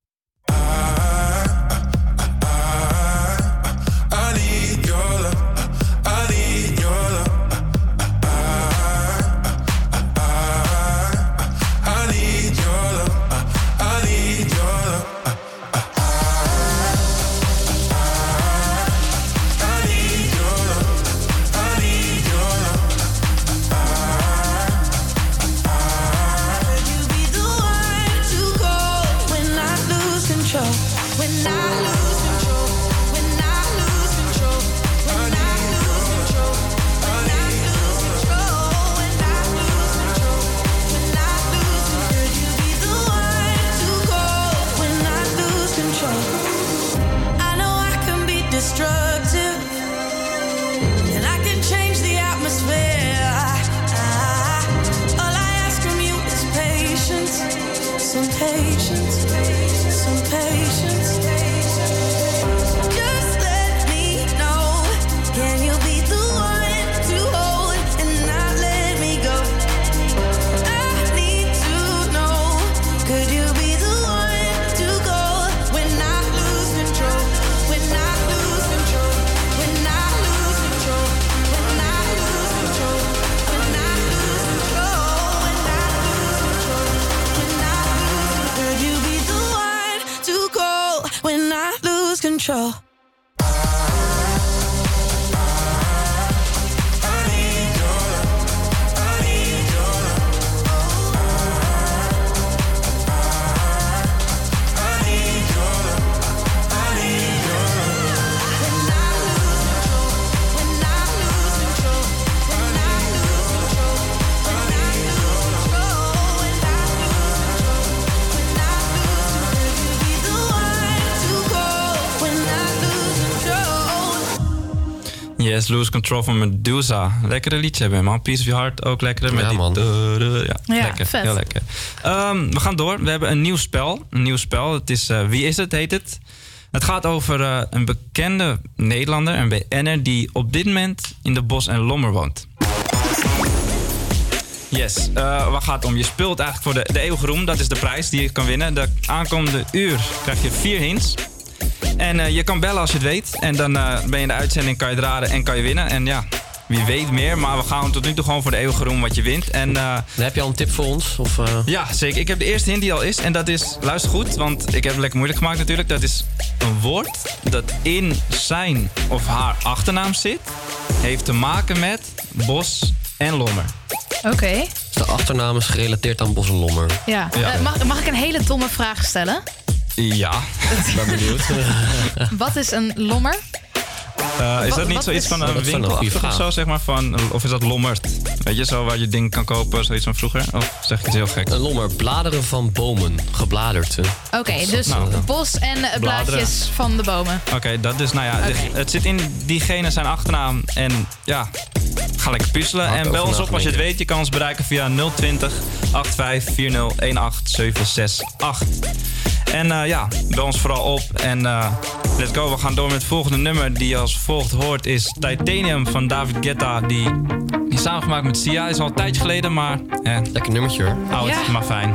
Patience. Some patience. Lose Lose Control van Medusa. Lekkere liedje hebben, man. Peace of Your Heart ook lekker. Met Ja, die man. ja, Ja, lekker. vet. Heel lekker. Ehm, we gaan door. We hebben een nieuw spel. Een nieuw spel. Het is eh, Wie is het, heet het. Het gaat over eh, een bekende Nederlander, een BN'er... die op dit moment in de Bos en Lommer woont. Yes, eh waar gaat het om? Je speelt eigenlijk voor de, de eeuwige roem. Dat is de prijs die je kan winnen. De aankomende uur krijg je vier hints. En eh, je kan bellen als je het weet. En dan eh, ben je in de uitzending, kan je het raden en kan je winnen. En ja, wie weet meer. Maar we gaan tot nu toe gewoon voor de eeuwige roem wat je wint. En, eh, heb je al een tip voor ons? Of, eh? Ja, zeker. Ik heb de eerste hint die al is. En dat is, luister goed, want ik heb het lekker moeilijk gemaakt natuurlijk. Dat is een woord dat in zijn of haar achternaam zit. Heeft te maken met bos en lommer. Oké. De achternaam is gerelateerd aan Bos en Lommer. Ja. Ja. Mag, mag ik een hele domme vraag stellen? Ja. ben benieuwd. Wat is een lommer? Eh, is Wat- dat niet zoiets is- van een goede of zo, zeg maar? Van, of is dat lommerd? Weet je, zo waar je dingen kan kopen, zoiets van vroeger? Of zeg ik iets heel gek? Een lommer, bladeren van bomen, gebladerd. Oké, dus Nou, bos en eh, bladeren. blaadjes van de bomen. Oké, dat is, nou ja, het zit in diegene zijn achternaam. En ja, ga lekker puzzelen. En bel ons op als je het weet. Je kan ons bereiken via 020 85 40 18768. En eh, ja, bel ons vooral op. En eh, let's go, we gaan door met het volgende nummer. Die als volgt hoort is Titanium van David Guetta. Die, die is samengemaakt met Sia. Is al een tijdje geleden, maar... Eh, Lekker nummertje hoor. Oud, Ja. maar fijn.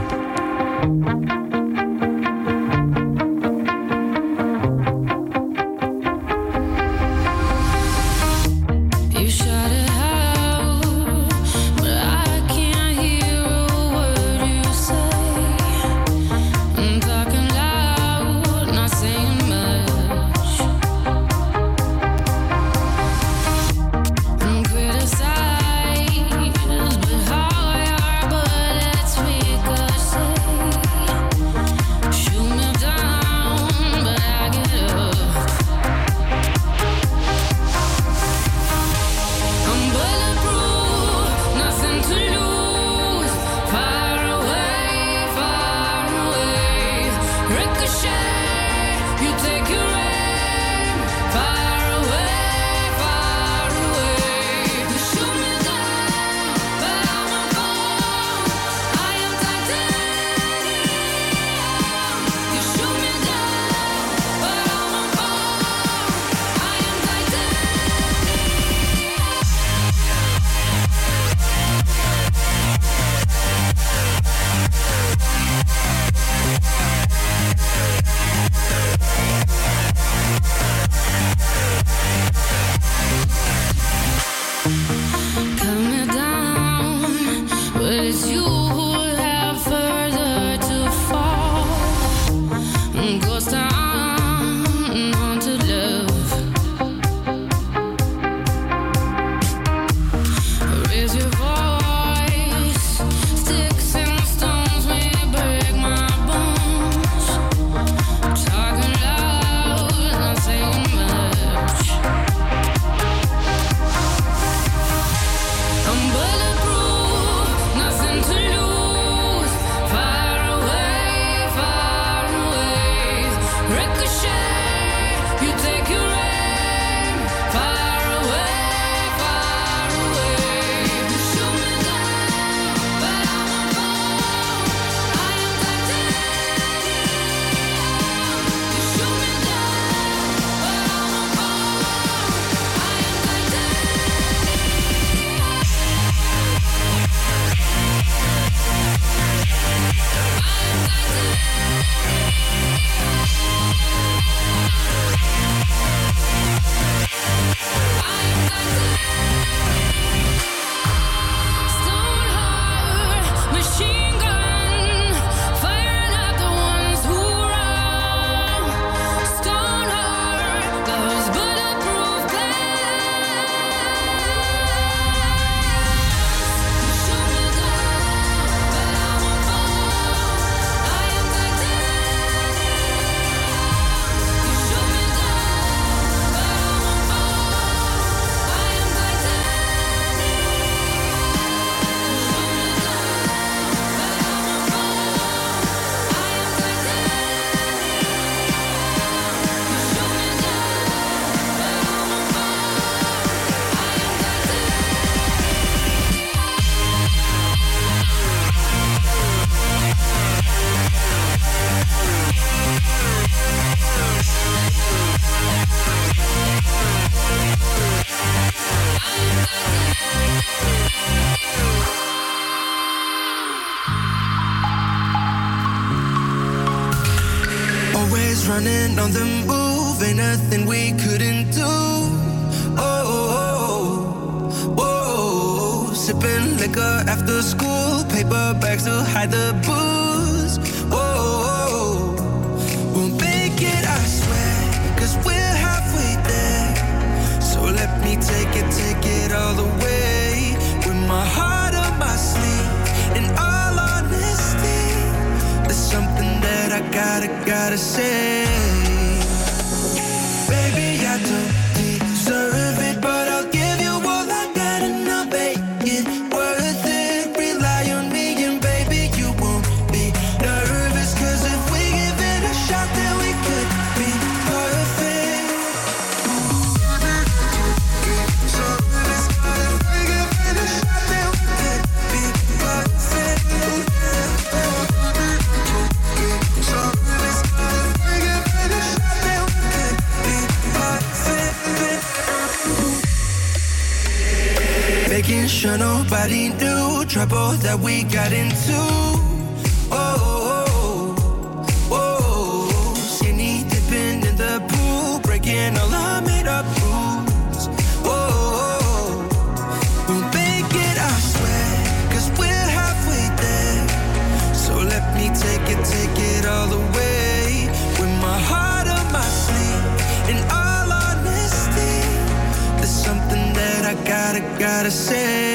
Nobody knew trouble that we got into. Oh, oh, oh, oh. skinny dipping in the pool, breaking all our made up rules. Oh, oh, oh. we'll make it, I swear, cause we're halfway there. So let me take it, take it all the way. With my heart on my sleeve, in all honesty, there's something that I gotta, gotta say.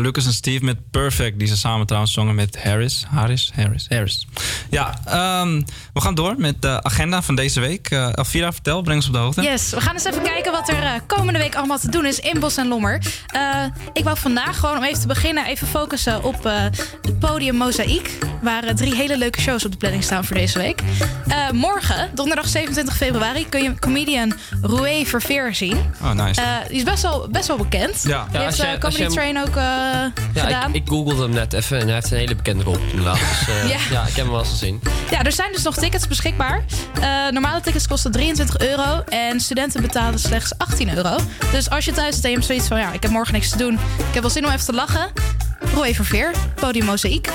Lucas en Steve met Perfect, die ze samen trouwens zongen met Harris. Harris? Harris, Harris. Ja, ehm, we gaan door met de agenda van deze week. Eh Elvira, vertel, breng ons op de hoogte. Yes, we gaan eens even kijken wat er eh, komende week allemaal te doen is in Bos en Lommer. Eh, ik wou vandaag gewoon om even te beginnen even focussen op eh, het podium Mozaïek. Waar drie hele leuke shows op de planning staan voor deze week. Eh, morgen, donderdag 27 februari, kun je comedian Roué Verveer zien. Oh, nice. Eh, die is best wel, best wel bekend. Ja. Die Ja, heeft Comedy Train ook eh, Ja, gedaan. ik, ik googelde hem net even en hij heeft een hele bekende rol inderdaad. Dus eh, Ja. ja. ik heb hem wel eens Ja, er zijn dus nog tickets beschikbaar. Eh, normale tickets kosten 23 euro en studenten betalen slechts 18 euro. Dus als je thuis zit zoiets van... ja, ik heb morgen niks te doen, ik heb wel zin om even te lachen... Roy Verveer, podium Mozaïek.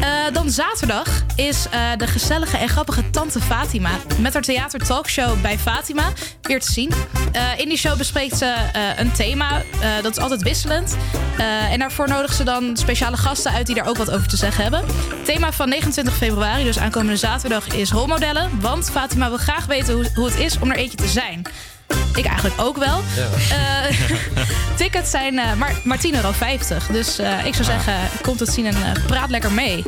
Eh, dan zaterdag is eh, de gezellige en grappige Tante Fatima... met haar theater talkshow bij Fatima weer te zien. Eh, in die show bespreekt ze een thema, dat is altijd wisselend. En daarvoor nodigen ze dan speciale gasten uit die daar ook wat over te zeggen hebben. Het thema van 29 februari, dus aankomende zaterdag, is rolmodellen. Want Fatima wil graag weten hoe, hoe het is om er eentje te zijn. Ik eigenlijk ook wel. Eh, tickets zijn eh, maar, maar 10,50 euro. Dus eh, ik zou zeggen, komt het zien en praat lekker mee.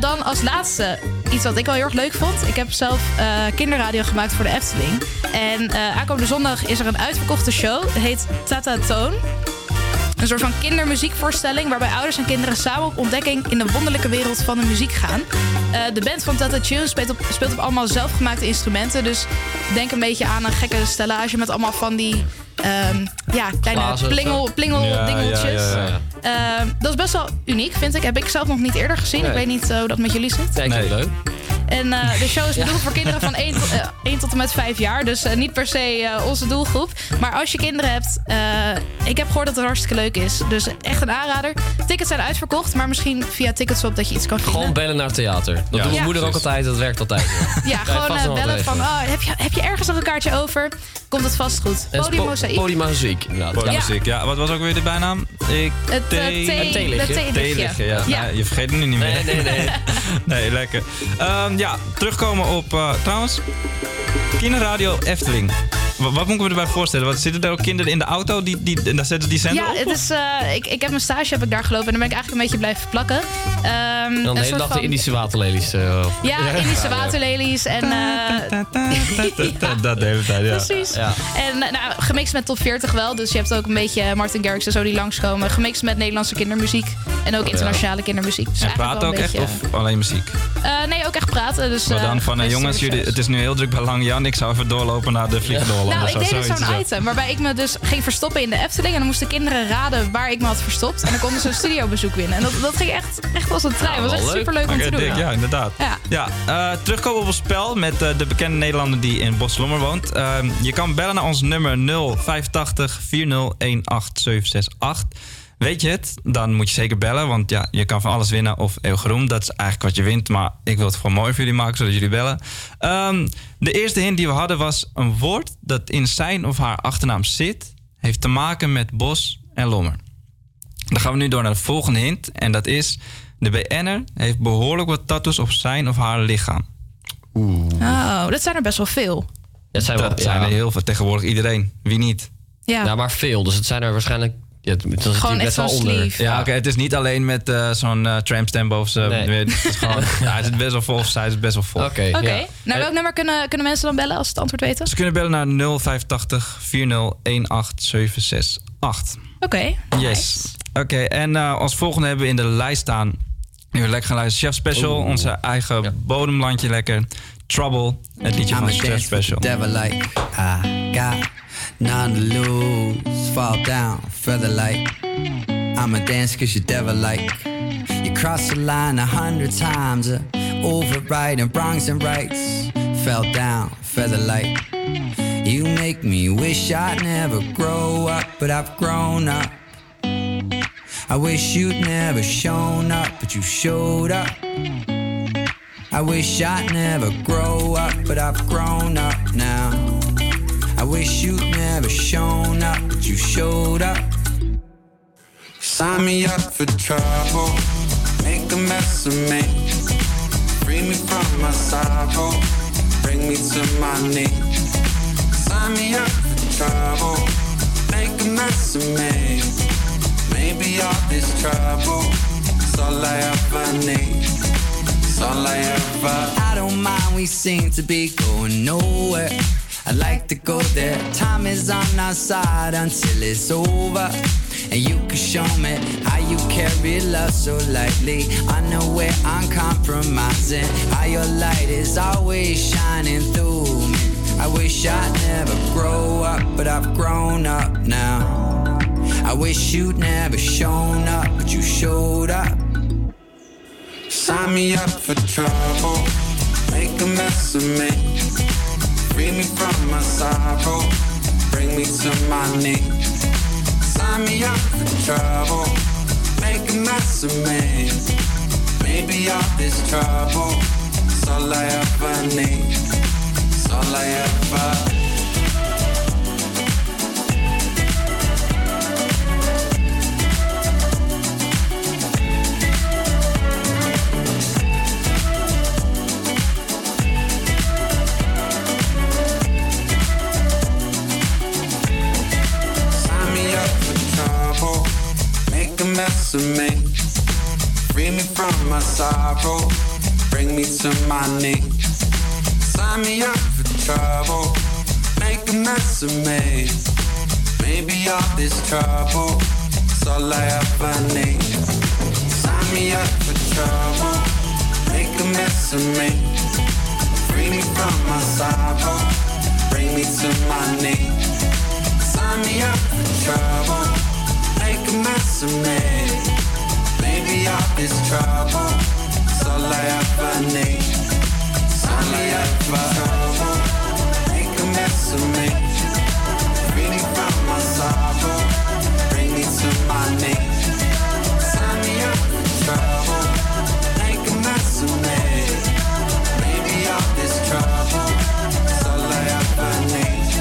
Dan als laatste iets wat ik wel heel erg leuk vond. Ik heb zelf kinderradio gemaakt voor de Efteling. En aankomende zondag is er een uitverkochte show. Het heet Tata Toon. Een soort van kindermuziekvoorstelling waarbij ouders en kinderen samen op ontdekking in de wonderlijke wereld van de muziek gaan. Eh, de band van Tata Tune speelt op, speelt op allemaal zelfgemaakte instrumenten. Dus denk een beetje aan een gekke stellage met allemaal van die ehm, ja, kleine Glazen plingel, plingel Ja, dingeltjes. ja, ja, ja. Ehm, dat is best wel uniek, vind ik. Heb ik zelf nog niet eerder gezien. Nee. Ik weet niet eh, hoe dat met jullie zit. Nee, vind het leuk. En eh, de show is bedoeld voor kinderen van 1 tot, eh, 1 tot en met 5 jaar. Dus eh, niet per se eh, onze doelgroep. Maar als je kinderen hebt, eh, ik heb gehoord dat het hartstikke leuk is. Dus echt een aanrader. Tickets zijn uitverkocht, maar misschien via Ticketswap dat je iets kan vinden. Gewoon bellen naar het theater. Dat doet Ja. mijn moeder ook altijd, dat werkt altijd. Ja, gewoon eh, bellen van, oh, heb, je, heb je ergens nog een kaartje over? Komt het vast goed. Podium Mozaïek. Podiummuziek, ja. Wat was ook weer de bijnaam? Ik Het, eh, thee- het theelichtje. ja. Ja. Nee, je vergeet het nu niet meer. Nee, nee, nee. nee, lekker. Ehm, ja, terugkomen op... eh, trouwens, kinderradio Efteling. Wat, wat moeten we erbij voorstellen? Wat, zitten er ook kinderen in de auto die, die, en daar zetten die zender Ja, op? het is, eh, ik, ik heb mijn stage heb ik daar gelopen en dan ben ik eigenlijk een beetje blijven plakken. Ehm, En dan een de hele dag de Indische waterlelies. eh. Ja, Indische waterlelies en... eh, dat, de hele tijd, ja. Precies. Ja. En nou, gemixt met top 40 wel. Dus je hebt ook een beetje Martin Garrix en zo die langskomen. Gemixt met Nederlandse kindermuziek. En ook internationale kindermuziek. Dus En praten ook echt of alleen muziek? Eh, nee, ook echt praten. Dus, Maar dan van, eh, jongens, jullie, het is nu heel druk bij Lang Jan. Ik zou even doorlopen naar de Vliegendoorland. Nou, ik deed dus zo'n ja. item waarbij ik me dus ging verstoppen in de Efteling. En dan moesten kinderen raden waar ik me had verstopt. En dan konden ze een studiobezoek winnen. En dat, dat ging echt, echt als een trein. Het was echt super leuk om te doen. dik, ja, inderdaad. Ja. Ja, eh, terugkomen op het spel met eh, de bekende Nederlander die in Boslommer woont. Ehm, je kan bellen naar ons nummer 085 4018768. Weet je het? Dan moet je zeker bellen, want ja, je kan van alles winnen of eeuwig roem. Dat is eigenlijk wat je wint, maar ik wil het gewoon mooi voor jullie maken, zodat jullie bellen. Ehm, de eerste hint die we hadden was een woord dat in zijn of haar achternaam zit, heeft te maken met bos en lommer. Dan gaan we nu door naar de volgende hint. En dat is... De BN'er heeft behoorlijk wat tattoos op zijn of haar lichaam. Oh, dat zijn er best wel veel. Dat zijn, wel, Dat zijn ja. er heel veel. Tegenwoordig iedereen. Wie niet? Ja. Ja, maar veel. Dus het zijn er waarschijnlijk... Ja, het- dan zit Gewoon echt best wel zo'n onder. sleeve. Ja, oké. het is niet alleen met eh, zo'n trampstamp boven ze. Nee. Het is gewoon, ja, het is best wel vol. Of zij is best wel vol. Oké. Oké. ja. Naar welk nummer kunnen, kunnen mensen dan bellen als ze het antwoord weten? Ze kunnen bellen naar 085 4018768. Oké. Yes. Oké, en eh, als volgende hebben we in de lijst staan... Nu lekker gaan luisteren. Chef Special, onze eigen bodemlandje lekker. Trouble, het liedje van I'ma Chef Special. devil like I got none to lose. Fall down, feather like. I'ma dance cause you devil like. You crossed the line a hundred times uh, Overriding wrongs and rights. Fell down, feather like. You make me wish I'd never grow up But I've grown up. I wish you'd never shown up But you showed up. I wish I'd never grow up, but I've grown up now. I wish you'd never shown up, but you showed up. Sign me up for trouble, make a mess of me. Free me from my sorrow, bring me to my knees. Sign me up for trouble, make a mess of me. Maybe all this trouble is all I ever need. It's all I ever I don't mind, we seem to be going nowhere. I like to go there. Time is on our side until it's over. And you can show me how you carry love so lightly. I know where I'm compromising. How your light is always shining through me. I wish I'd never grow up, but I've grown up now. I wish you'd never shown up, but you showed up. Sign me up for trouble, make a mess of me. Free me from my sorrow, bring me to my knees. Sign me up for trouble, make a mess of me. Maybe all this trouble is all I ever need. It's all I ever make a mess of me. Free me from my sorrow, bring me to my knees. Sign me up for trouble, make a mess of me. Maybe all this trouble is all I ever need. Sign me up for trouble, make a mess of me. Free me from my sorrow, bring me to my knees. Sign me up for trouble, can mess of me. Maybe all this trouble is all I ever need. It's all I ever trouble. Make a mess of me. Freely from my sorrow, bring me to my knees. Sign me trouble. Make a mess of me. This trouble all I ever need.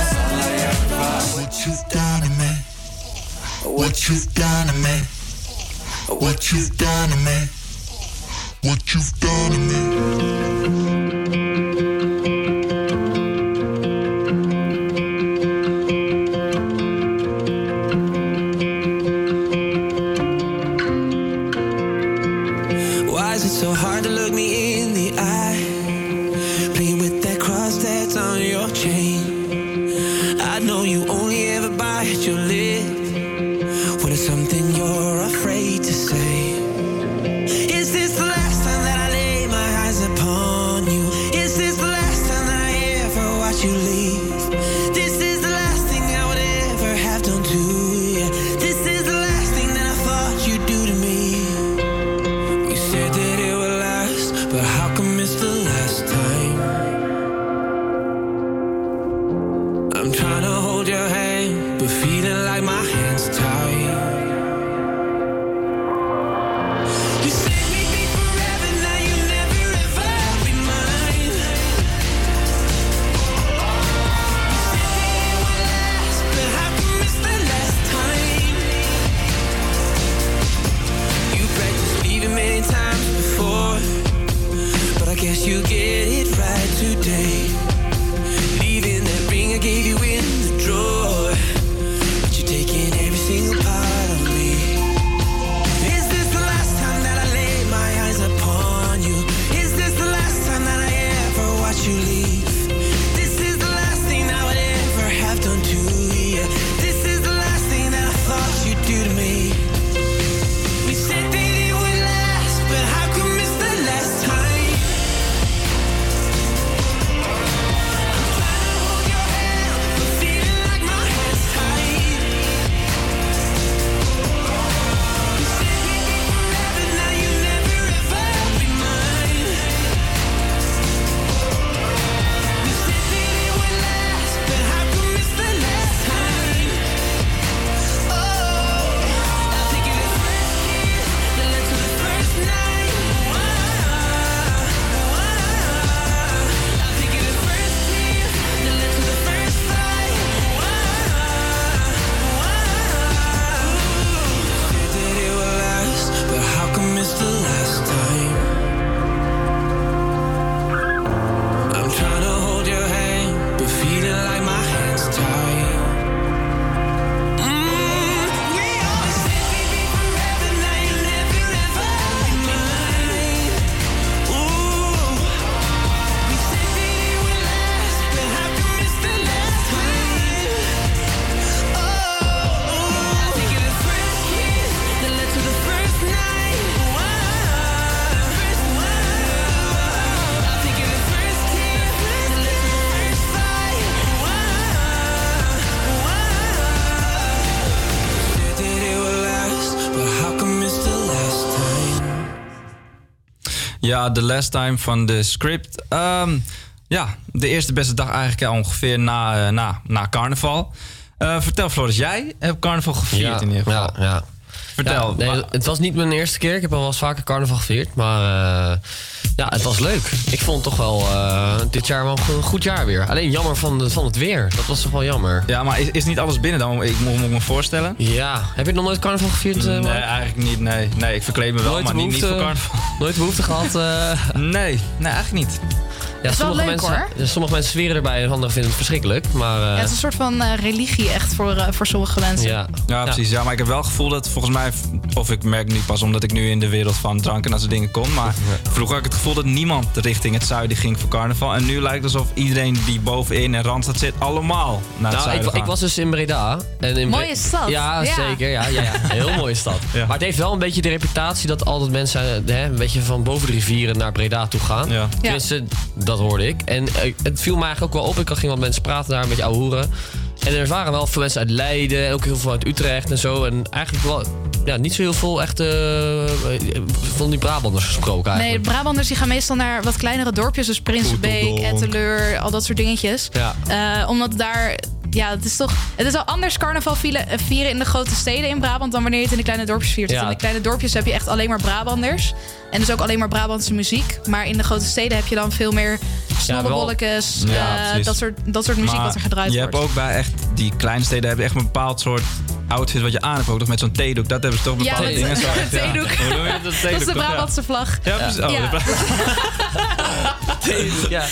It's all I ever. You die? You've done to me. What you've done to me. What you've done to me. Ja, The Last Time van de script. Ehm, ja, de eerste beste dag eigenlijk ongeveer na, eh, na, na carnaval. Eh, vertel Floris, jij hebt carnaval gevierd Ja, in ieder geval. ja, ja. Vertel. Ja, nee, het was niet mijn eerste keer. Ik heb al wel eens vaker carnaval gevierd. Maar eh, ja, het was leuk. Ik vond toch wel eh, dit jaar wel een goed jaar weer. Alleen jammer van, de- van het weer. Dat was toch wel jammer. Ja, maar is, is niet alles binnen dan? Ik moet, moet me voorstellen. Ja. Heb je nog nooit carnaval gevierd? eh, Nee, eigenlijk niet. Nee, nee ik verkleed me wel, Nooit maar niet, niet voor carnaval. Nooit behoefte gehad? eh? Nee, nee, eigenlijk niet. Ja, is wel sommige, leuk, mensen, hoor. sommige mensen zweren erbij en anderen vinden het verschrikkelijk. Maar eh, Ja, het is een soort van eh, religie echt voor, eh, voor sommige mensen. ja. Ja, precies. Ja, maar ik heb wel het gevoel dat volgens mij, of ik merk nu pas omdat ik nu in de wereld van drank en dat soort dingen kom. Maar vroeger had ik het gevoel dat niemand richting het zuiden ging voor carnaval. En nu lijkt het alsof iedereen die bovenin en Randstad zit, allemaal naar het Nou, zuiden ik, ik was dus in Breda. En in Mooie Bre- stad. Ja, Ja. zeker. Ja, ja, ja. Heel mooie stad. Maar het heeft wel een beetje de reputatie dat altijd mensen eh, hè, een beetje van boven de rivieren naar Breda toe gaan. Ja. Tenminste, dat hoorde ik. En eh, het viel me eigenlijk ook wel op. Ik ging wat mensen praten daar, een beetje ouwe hoeren. En er waren wel veel mensen uit Leiden, ook heel veel uit Utrecht en zo. En eigenlijk wel ja, niet zo heel veel echte eh, van die Brabanders gesproken Nee, de eigenlijk. Brabanders die gaan meestal naar wat kleinere dorpjes. Dus Prinsenbeek, Oeteldonk. Etteleur, al dat soort dingetjes. Ja. Eh, omdat daar... Ja, het is toch... Het is al anders carnaval vieren, in de grote steden in Brabant... dan wanneer je het in de kleine dorpjes viert. Ja. In de kleine dorpjes heb je echt alleen maar Brabanders. En dus ook alleen maar Brabantse muziek. Maar in de grote steden heb je dan veel meer snollebolletjes, Ja, eh, dat, soort, dat soort muziek Maar wat er gedraaid je wordt. hebt ook bij echt die kleine steden hebben echt een bepaald soort outfit wat je aan hebt. Ook nog met zo'n theedoek. Dat hebben ze toch bepaalde dingen. Zo echt, ja. theedoek. Je dat? Is theedoek, de. Brabantse vlag. Ja, precies. Oh, Ja. de ja.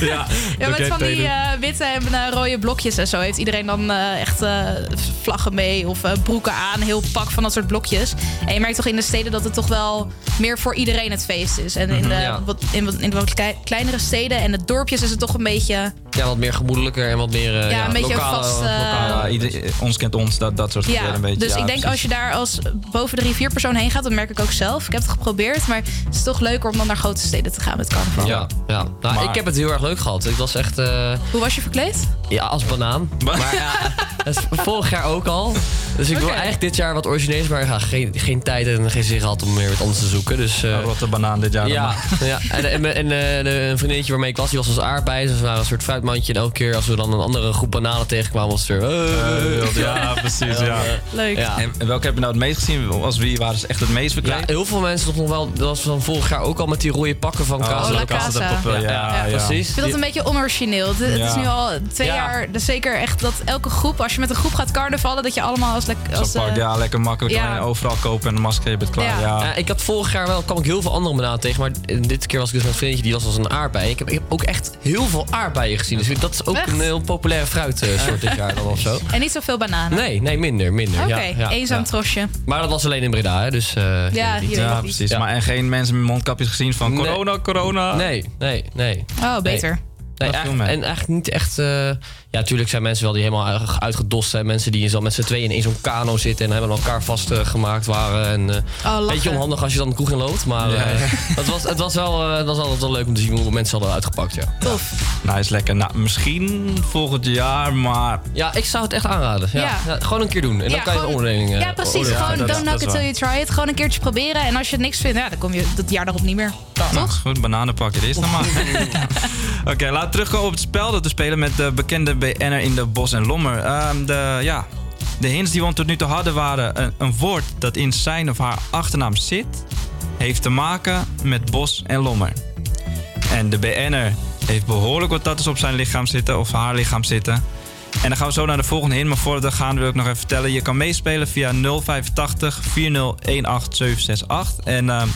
ja, Ja, met van die theedoek. eh, witte en eh, rode blokjes en zo heeft iedereen dan echt vlaggen mee of broeken aan, heel pak van dat soort blokjes. En je merkt toch in de steden dat het toch wel meer voor iedereen het feest is. En in Mhm, de, ja. wat, in, wat, in de wat klei- kleinere steden en de dorpjes is het toch een beetje... Ja, wat meer gemoedelijker en wat meer eh, Ja, een beetje lokale, vast, eh, ieder- ons kent ons, dat, dat soort Ja, een beetje. dus ja, ik denk precies. als je daar als boven de rivier persoon heen gaat, dat merk ik ook zelf. Ik heb het geprobeerd, maar het is toch leuker om dan naar grote steden te gaan met carnaval. Ja, ja. Nou, ik heb het heel erg leuk gehad. Ik was echt... eh, Hoe was je verkleed? Ja, als banaan. Maar ja, dat is vorig jaar ook al. Dus ik wil eigenlijk dit jaar wat origineels, maar ja, geen, geen tijd en geen zin gehad om weer wat anders te zoeken. Dus, eh, rotte banaan dit jaar. Ja, dan. ja. en, en, en eh, een vriendinnetje waarmee ik was, die was als aardbei. Dus we waren een soort fruitmandje. En elke keer als we dan een andere groep bananen tegenkwamen, was het weer... Eh, ja, precies. Ja. Leuk. Ja. En, welke heb je nou het meest gezien? Als wie waren ze echt het meest Ja, verkleed? heel veel mensen nog wel. Dat was van vorig jaar ook al met die rode pakken van Oh, Casa. La de Casa. Papel, ja, ja. precies. Ik vind dat een beetje onorigineel. Het, het is Ja. nu al twee Ja. jaar, dus zeker echt dat elke groep, als je met een groep gaat carnavallen, dat je allemaal als... als pak, eh, ja, lekker makkelijk. ja. Overal kopen en een masker, je bent klaar. Ja. Ja. Ja, ik had vorig jaar wel, kwam ik heel veel andere bananen tegen. Maar dit keer was ik dus met een vriendje, die was als een aardbei. Ik heb, ik heb ook echt heel veel aardbeien gezien. Dus dat is ook Echt? een heel populaire fruitsoort dit jaar dan of zo. En niet zoveel bananen. Nee, nee, minder, minder. Oké, ja, ja, eenzaam ja. trosje. Maar dat was alleen in Breda, hè, dus... eh, Ja, hier precies. Maar en geen mensen met mondkapjes gezien van Nee. corona, corona. Nee, nee, nee. Oh, beter. Nee, eigenlijk, en eigenlijk niet echt... eh, ja, natuurlijk zijn mensen wel die helemaal uit- uitgedost zijn. Mensen die zo met z'n tweeën in zo'n kano zitten... en hebben elkaar vastgemaakt waren. En, eh, een beetje onhandig als je dan de kroeg in loopt. Maar Ja, eh, ja. het, was, het, was wel, eh, het was altijd wel leuk om te zien hoe mensen hadden uitgepakt, ja. Tof. Nou, is lekker. Nou, misschien volgend jaar, maar... Ja, ik zou het echt aanraden. Ja. Ja. Ja, gewoon een keer doen. En dan Ja, kan je de gewoon- onderdeling... Ja, precies. Gewoon dat- don't dat knock it till you try it. Gewoon een keertje proberen. En als je het niks vindt, ja, dan kom je het jaar daarop niet meer. Nou, is goed, bananen pakken. Dit is nog maar. Oké, laten we terugkomen op het spel dat we spelen met de bekende BN'er in de Bos en Lommer. Ehm, de, ja, de hints die we tot nu toe hadden waren een, woord dat in zijn of haar achternaam zit, heeft te maken met Bos en Lommer. En de BN'er heeft behoorlijk wat tattoos op zijn lichaam zitten of haar lichaam zitten. En dan gaan we zo naar de volgende hint. Maar voordat we gaan wil ik nog even vertellen. Je kan meespelen via 085 4018 768. En ehm,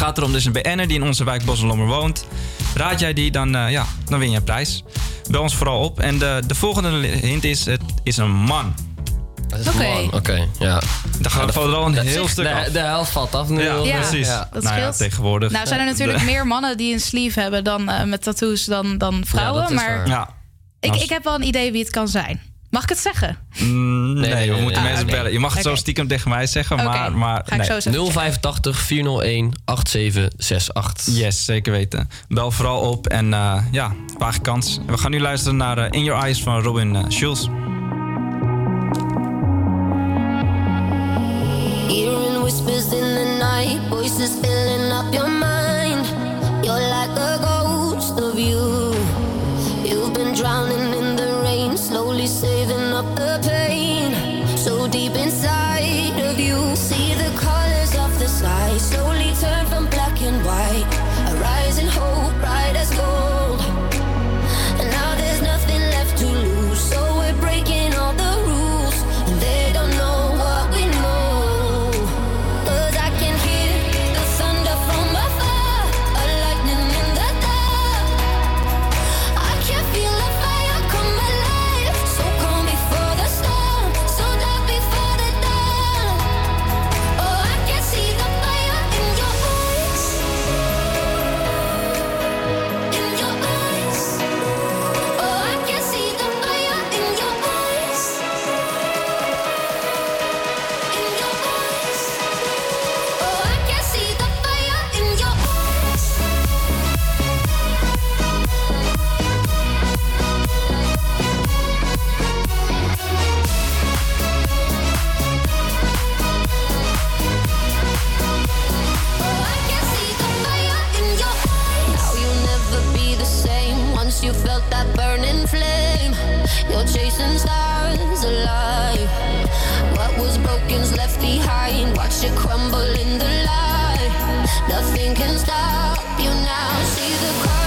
gaat erom, dus een BN'er die in onze wijk Bos en Lommer woont. Raad jij die, dan, eh, ja, dan win je een prijs. Bel ons vooral op. En de, de volgende hint is, het is een man. Dat is een man, Oké, ja. Dan gaat er al een heel stuk de, af. De helft valt af nu. Ja, of- Ja, precies. dat nou ja, tegenwoordig. Nou zijn er eh, natuurlijk de- meer mannen die een sleeve hebben dan eh, met tattoos dan, dan vrouwen. dat is maar waar. Ja. ik, ik heb wel een idee wie het kan zijn. Mag ik het zeggen? Mm, nee, nee, we nee, moeten nee. mensen Ah, bellen. Je mag het zo stiekem tegen mij zeggen, maar, maar ga ik nee. zo zeggen. 085 401 8768. Yes, zeker weten. Bel vooral op en eh, ja, waag kans. We gaan nu luisteren naar eh, In Your Eyes van Robin eh, Schulz. Hearing whispers in the night, voices filling up your mind. You're like a ghost of you. You've been drowning in the rain, slowly saving the pain. So deep inside that burning flame. You're chasing stars alive. What was broken's left behind. Watch it crumble in the light. Nothing can stop you now. See the colors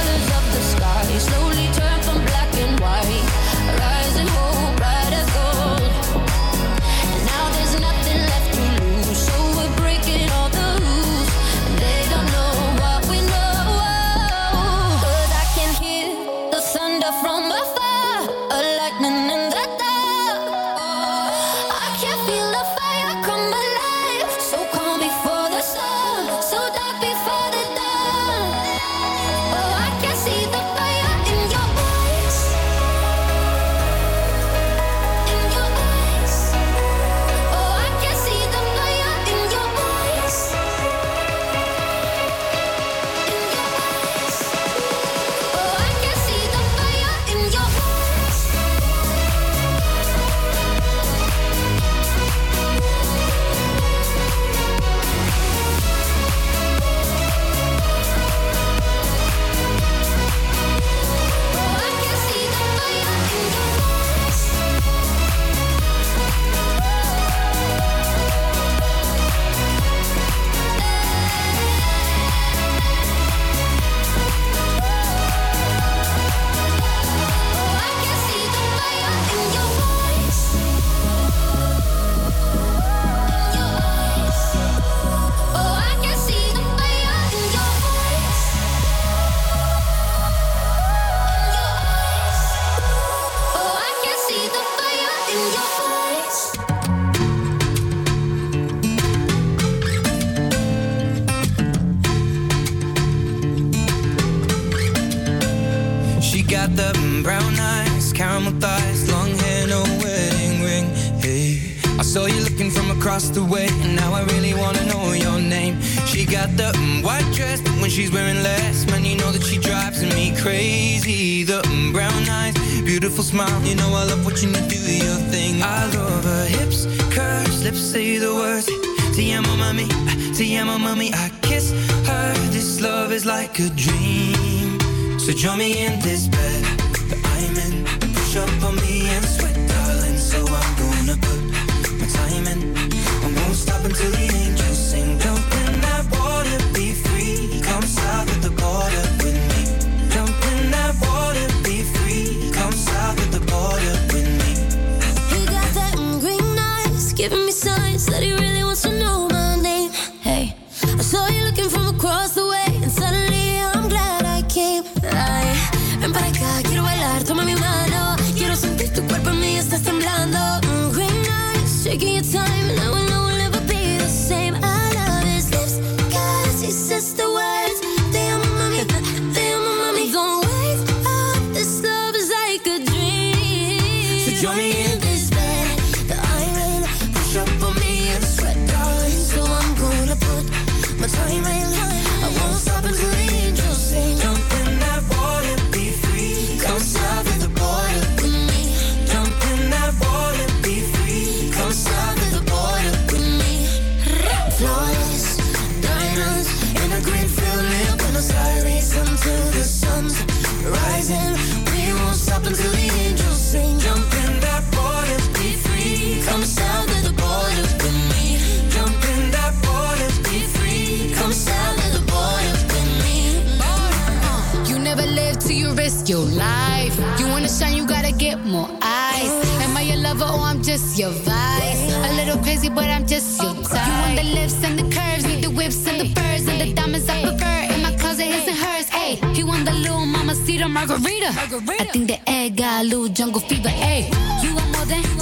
just your vice? A little crazy, but I'm just your type. You want the lips and the curves, need the whips and the furs and the diamonds I prefer. In my closet, his and hers. Hey, he want the little mama cedar margarita. I think the egg got a little jungle fever. Hey, you want more than, you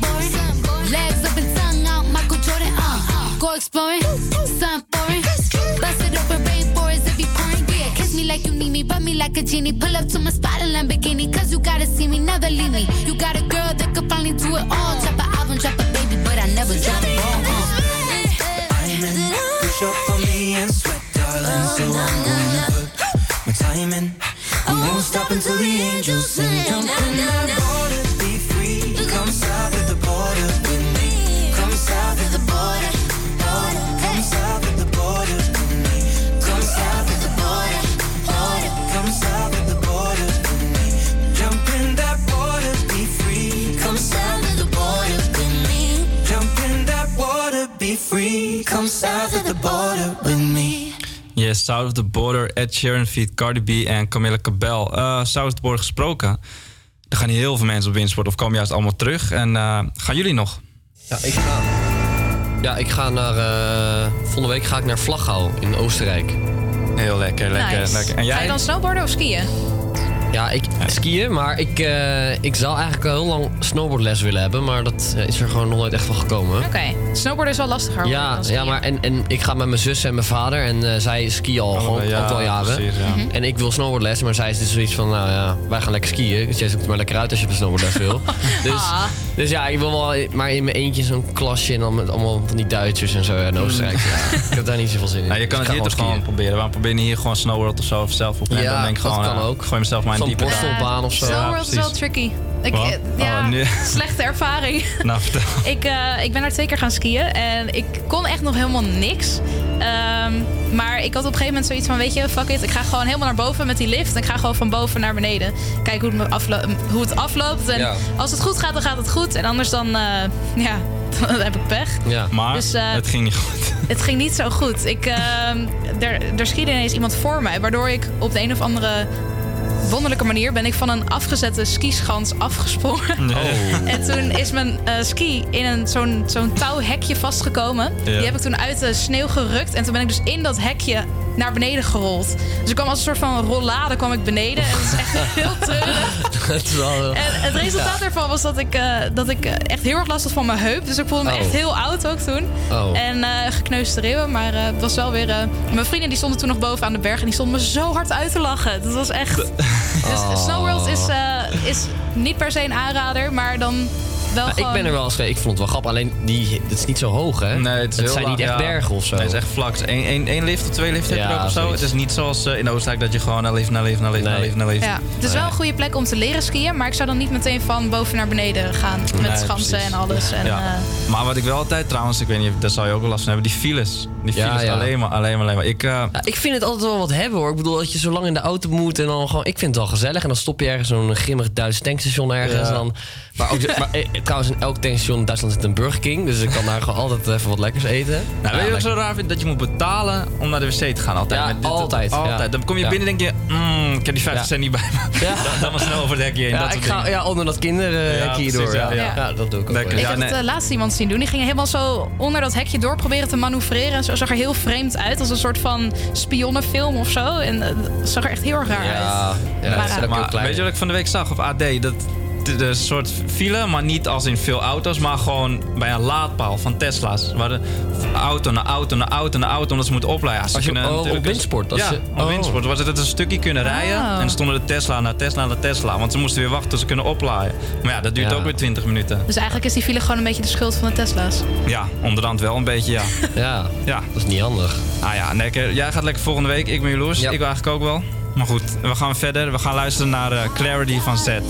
boring. Legs up and tongue out, Michael Jordan. Uh, go exploring, something foreign. Open, rainforest if you kiss me like you need me, rub me like a genie. Pull up to my spot in Lamborghini, cause you gotta see me, never leave me. You got a girl finally do it all. Drop an album, drop a baby, but I never drop a ball. Uh. I'm in. Push up on me and sweat, darling. So I'm gonna put my time in. I won't stop until the angels sing. Jump in that water, Yes, South of the Border, Ed Sheeran feat Cardi B en Camilla Cabel. Eh South of the Border gesproken. Er gaan heel veel mensen op winsport of komen juist allemaal terug. En eh, gaan jullie nog? Ja, ik ga. Ja, ik ga naar. eh, volgende week ga ik naar Vlaghouw in Oostenrijk. Heel lekker, lekker, Nice. lekker. En Ga je jij? dan snowboarden of skiën? Ja, ik skiën, maar ik, eh, ik zou eigenlijk al heel lang snowboardles willen hebben. Maar dat eh, is er gewoon nog nooit echt van gekomen. Oké, snowboarden is wel lastiger. Ja, dan ja maar en, en ik ga met mijn zus en mijn vader en eh, zij skiën al gewoon ja, ook wel jaren. precies, ja. Mhm. En ik wil snowboardles, maar zij is dus zoiets van, nou ja, wij gaan lekker skiën. Dus jij zoekt maar lekker uit als je op een snowboardles wil. dus, Ah. dus ja, ik wil wel maar in mijn eentje zo'n klasje en dan met allemaal van die Duitsers en zo en Oostenrijk. Ja, ik heb daar niet zoveel zin in. Ja, je kan Dus het hier toch gewoon proberen. Waarom probeer je niet hier gewoon snowboard of zo of zelf op? En Ja, dan denk ik dat gewoon, kan eh, ook. Gooi mezelf maar Zo'n diepe borstelbaan of zo. Snowworld is wel tricky. Ik, Wat? eh, ja, Oh, nee. slechte ervaring. Nou, vertel. ik, eh, ik ben daar twee keer gaan skiën en ik kon echt nog helemaal niks. Ehm, maar ik had op een gegeven moment zoiets van, weet je, fuck it. Ik ga gewoon helemaal naar boven met die lift. En ik ga gewoon van boven naar beneden. Kijken hoe het, me aflo- hoe het afloopt. En Ja. als het goed gaat, dan gaat het goed. En anders dan, eh, ja, dan heb ik pech. Ja. Maar Dus, eh, het ging niet goed. Het ging niet zo goed. Ik, ehm, er, er schiedde ineens iemand voor mij, waardoor ik op de een of andere wonderlijke manier ben ik van een afgezette skischans afgesprongen. En toen is mijn eh, ski in een, zo'n, zo'n touwhekje vastgekomen. Ja. Die heb ik toen uit de sneeuw gerukt. En toen ben ik dus in dat hekje naar beneden gerold. Dus ik kwam als een soort van rollade kwam ik beneden. En dat is echt heel treurig. Is wel... En het resultaat Ja. daarvan was dat ik, eh, dat ik eh, echt heel erg last had van mijn heup. Dus ik voelde me Oh. echt heel oud ook toen. Oh. En eh gekneusd schreeuwen. Maar eh, het was wel weer... eh, mijn vrienden die stonden toen nog boven aan de berg. En die stonden me zo hard uit te lachen. Dat was echt... Dus Oh. Snowworld is, eh, is niet per se een aanrader. Maar dan wel gewoon... ik ben er wel eens geweest. Ik vond het wel grappig. Alleen, die, het is niet zo hoog, hè? Nee, het is heel zijn laag, niet echt ja. bergen of zo. Nee, het is echt vlak. Is één, één, lift of twee liften heb je ook of zo. zoiets. Het is niet zoals eh, in Oostenrijk dat je gewoon naar lift, naar lift, naar lift, naar lift, naar lift. Ja, het is wel een goede plek om te leren skiën. Maar ik zou dan niet meteen van boven naar beneden gaan. Met Nee, schansen precies. en alles. En, ja. eh, Maar wat ik wel altijd trouwens, ik weet niet, daar zou je ook wel last van hebben, die files. Die files ja. alleen maar, alleen maar, alleen maar. Ik, eh, Ja, ik vind het altijd wel wat hebben hoor. Ik bedoel, dat je zo lang in de auto moet en dan gewoon. Ik vind het wel gezellig. En dan stop je ergens zo'n grimmig Duits tankstation ergens. Ja. En dan, maar, ook, maar trouwens, in elk tankstation in Duitsland zit een Burger King. Dus ik kan daar gewoon altijd even wat lekkers eten. Nou, Ja, weet je wat ik zo raar vind? Dat je moet betalen om naar de wc te gaan. Altijd. Ja, Met dit- altijd, altijd. ja. Dan kom je Ja. binnen en denk je, mm, ik heb die 50 Ja. cent niet bij me. Ja. Dan, dan maar snel over het hekje heen. Ja, dat ik ga ja, onder dat kinderhekje precies, Ja, ja, ja. ja. dat doe ik ook Lekker. wel. Ik Ja, heb het eh, laatst iemand zien doen. Die ging helemaal zo onder dat hekje door proberen te manoeuvreren. En zo zag er heel vreemd uit. Als een soort van spionnenfilm of zo. En eh, het zag er echt heel erg raar uit. Ja, ja, Maar, dat is ook heel Maar klein. weet je wat ik van de week zag op AD? Dat de, de soort file, maar niet als in veel auto's, maar gewoon bij een laadpaal van Tesla's. Waar de auto naar auto naar auto naar auto, omdat ze moeten ze Als je- oh, natuurlijk- op windsport, als ja, je- op oh. windsport. Was het het een stukje kunnen rijden Oh. en dan stonden de Tesla naar Tesla naar Tesla. Want ze moesten weer wachten tot ze kunnen oplaaien. Maar ja, dat duurt Ja. ook weer 20 minuten. Dus eigenlijk is die file gewoon een beetje de schuld van de Tesla's. Ja, onderhand wel een beetje, ja. Ja, ja. dat is niet handig. Ah ja, lekker. Jij gaat lekker volgende week. Ik ben jaloers. Ja. Ik wil eigenlijk ook wel. Maar goed, we gaan verder. We gaan luisteren naar eh, Clarity van Zed.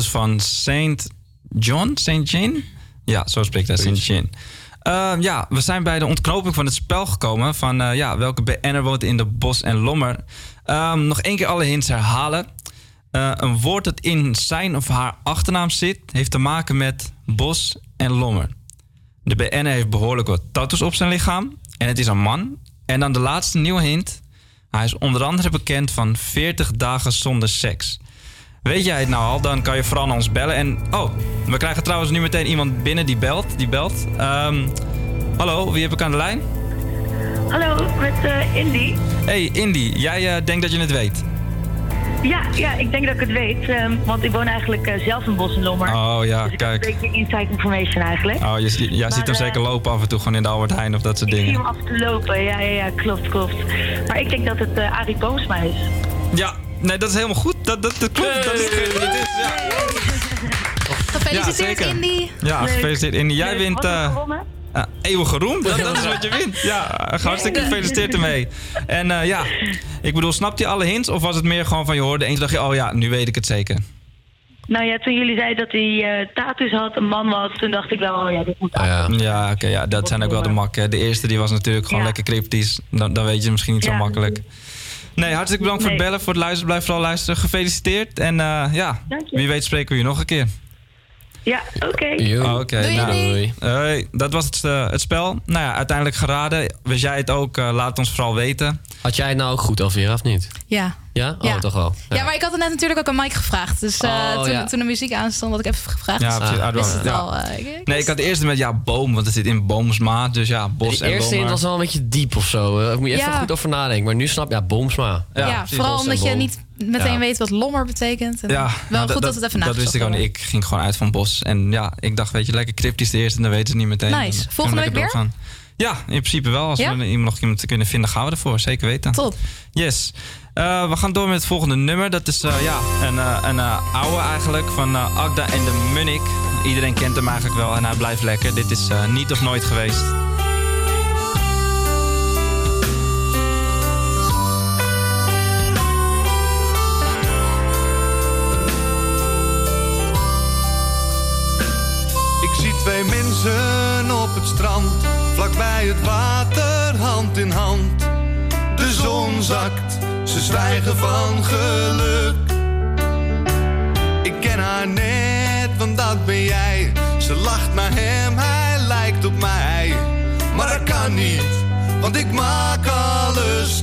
Van Saint John? Saint Jane? Ja, zo spreekt hij, Saint Jane. Ehm, ja, we zijn bij de ontknoping van het spel gekomen. Van eh, ja, welke BN'er woont in de Bos en Lommer. Ehm, nog één keer alle hints herhalen. Eh, een woord dat in zijn of haar achternaam zit... heeft te maken met Bos en Lommer. De BN'er heeft behoorlijk wat tattoos op zijn lichaam. En het is een man. En dan de laatste nieuwe hint. Hij is onder andere bekend van 40 dagen zonder seks. Weet jij het nou al, dan kan je vooral naar ons bellen. En oh, we krijgen trouwens nu meteen iemand binnen die belt. Die belt. Ehm, hallo, wie heb ik aan de lijn? Hallo, met eh, Indy. Hey Indy, jij eh, denkt dat je het weet. Ja, ja, ik denk dat ik het weet. ehm, want ik woon eigenlijk eh, zelf in Bos en Lommer. Oh ja, dus ik heb kijk. een beetje inside information eigenlijk. Oh, je, jij Maar, ziet hem zeker lopen af en toe gewoon in de Albert Heijn of dat soort Ik zie dingen. hem af en toe lopen, ja, ja, ja, klopt, klopt. Maar ik denk dat het Arie Boomsma is. Ja, nee, dat is helemaal goed. Dat, dat, dat klopt. Dat is. Ja. Gefeliciteerd, zeker. Indy. Ja, gefeliciteerd Indy. Jij wint eh, gewonnen? eh, eeuwige roem. Dat, dat is wat je wint. Ja, hartstikke gefeliciteerd ermee. En eh, ja, ik bedoel, snapte je alle hints? Of was het meer gewoon van je hoorde eens dacht je, oh ja, nu weet ik het zeker. Nou ja, toen jullie zeiden dat hij eh tattoos had, een man was, toen dacht ik wel, oh ja, dit moet Ja, ja oké, ja, dat zijn ook wel de makken. De eerste die was natuurlijk gewoon Ja. lekker cryptisch. Dan, dan weet je het misschien niet zo Ja. makkelijk. Nee, hartstikke bedankt voor het bellen, voor het luisteren. Blijf vooral luisteren. Gefeliciteerd. En eh, ja, wie weet spreken we je nog een keer. Ja, oké. Oh, Oké, Doei, nou, doei. Dat was het, eh, het spel. Nou ja, uiteindelijk geraden. Wist jij het ook? Eh, laat het ons vooral weten. Had jij het nou ook goed, Alvera, of niet? Ja. Ja? Oh, Ja. toch wel. Ja. maar ik had het net natuurlijk ook aan Mike gevraagd. Dus eh, Oh, toen, ja. toen de muziek aanstond, had ik even gevraagd. Ja, Dus precies. ik Ah, wist het ja. al. eh, ik- ik- Nee, ik had eerst met ja, boom, want het zit in Boomsma. Dus ja, bos De en eerste boom. hint was wel een beetje diep of zo. Daar moet je even Ja. goed over nadenken. Maar nu snap je, ja, Boomsma. ja, vooral omdat je niet meteen Ja. weet wat lommer betekent. En Ja, wel nou, goed dat, het even Dat wist ik ook niet. Ik ging gewoon uit van bos. En ja, ik dacht, weet je, lekker cryptisch de eerste. En dan weten ze niet meteen. Nice. Volgende week weer? doorgaan. Ja, in principe wel. Als Ja? we iemand nog iemand kunnen vinden, gaan we ervoor. Zeker weten. Top. Yes. Eh, we gaan door met het volgende nummer. Dat is eh, ja, een, eh, een oude eigenlijk van Agda en de Munnik. Iedereen kent hem eigenlijk wel en hij blijft lekker. Dit is niet of nooit geweest. Op het strand, vlakbij het water, hand in hand. De zon zakt, ze zwijgen van geluk. Ik ken haar net, want dat ben jij. Ze lacht naar hem, hij lijkt op mij. Maar dat kan niet, want ik maak alles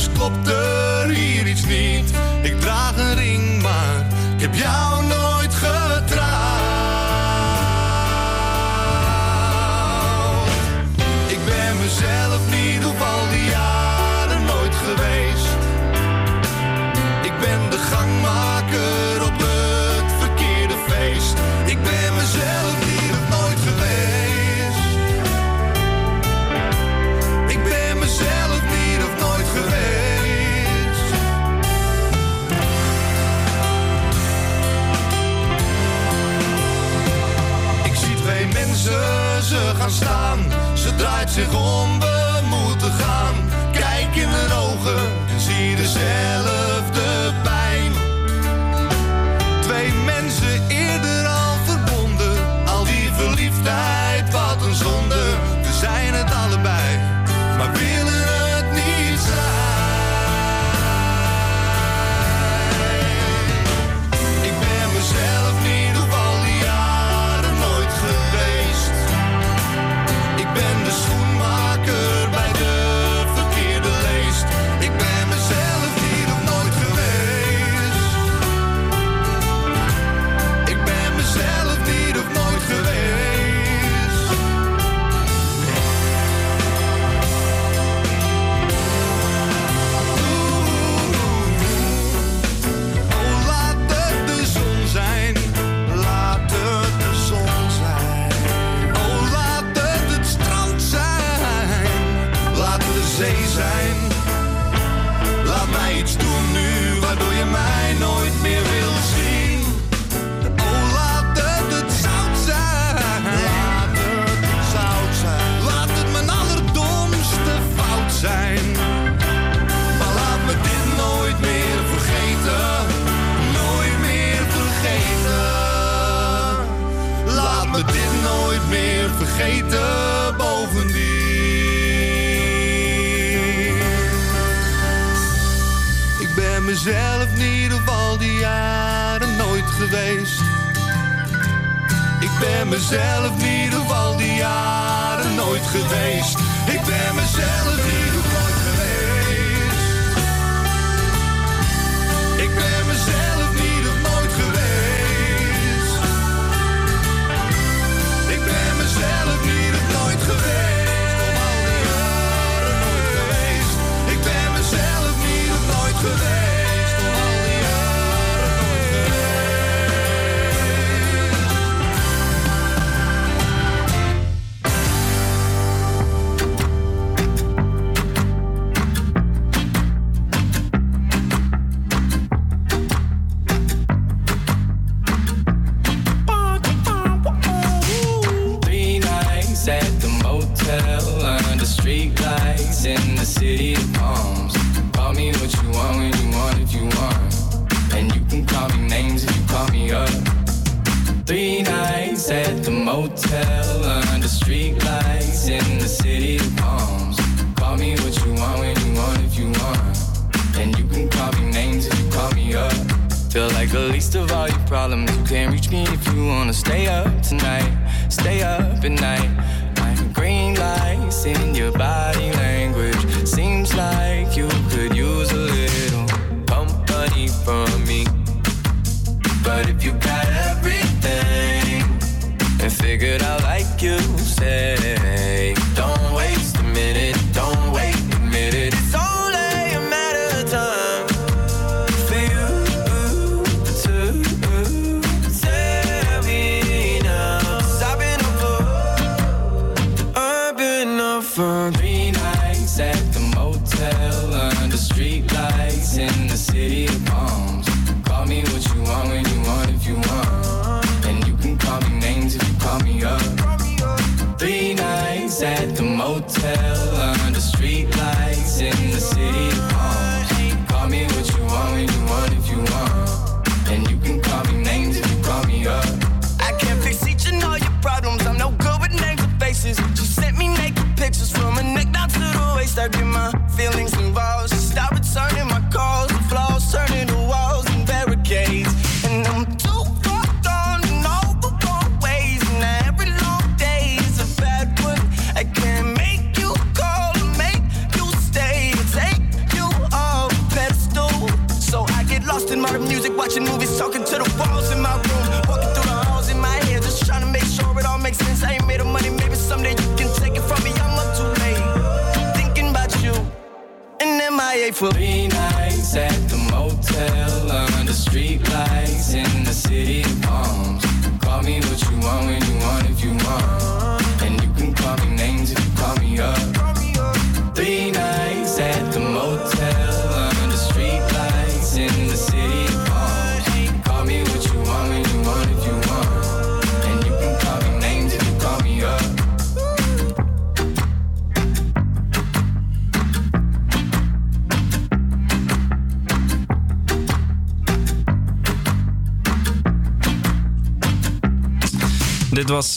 ergens klopt er hier iets niet. Ik draag een ring, maar ik heb jou zich Ik ben mezelf in ieder geval die jaren nooit geweest.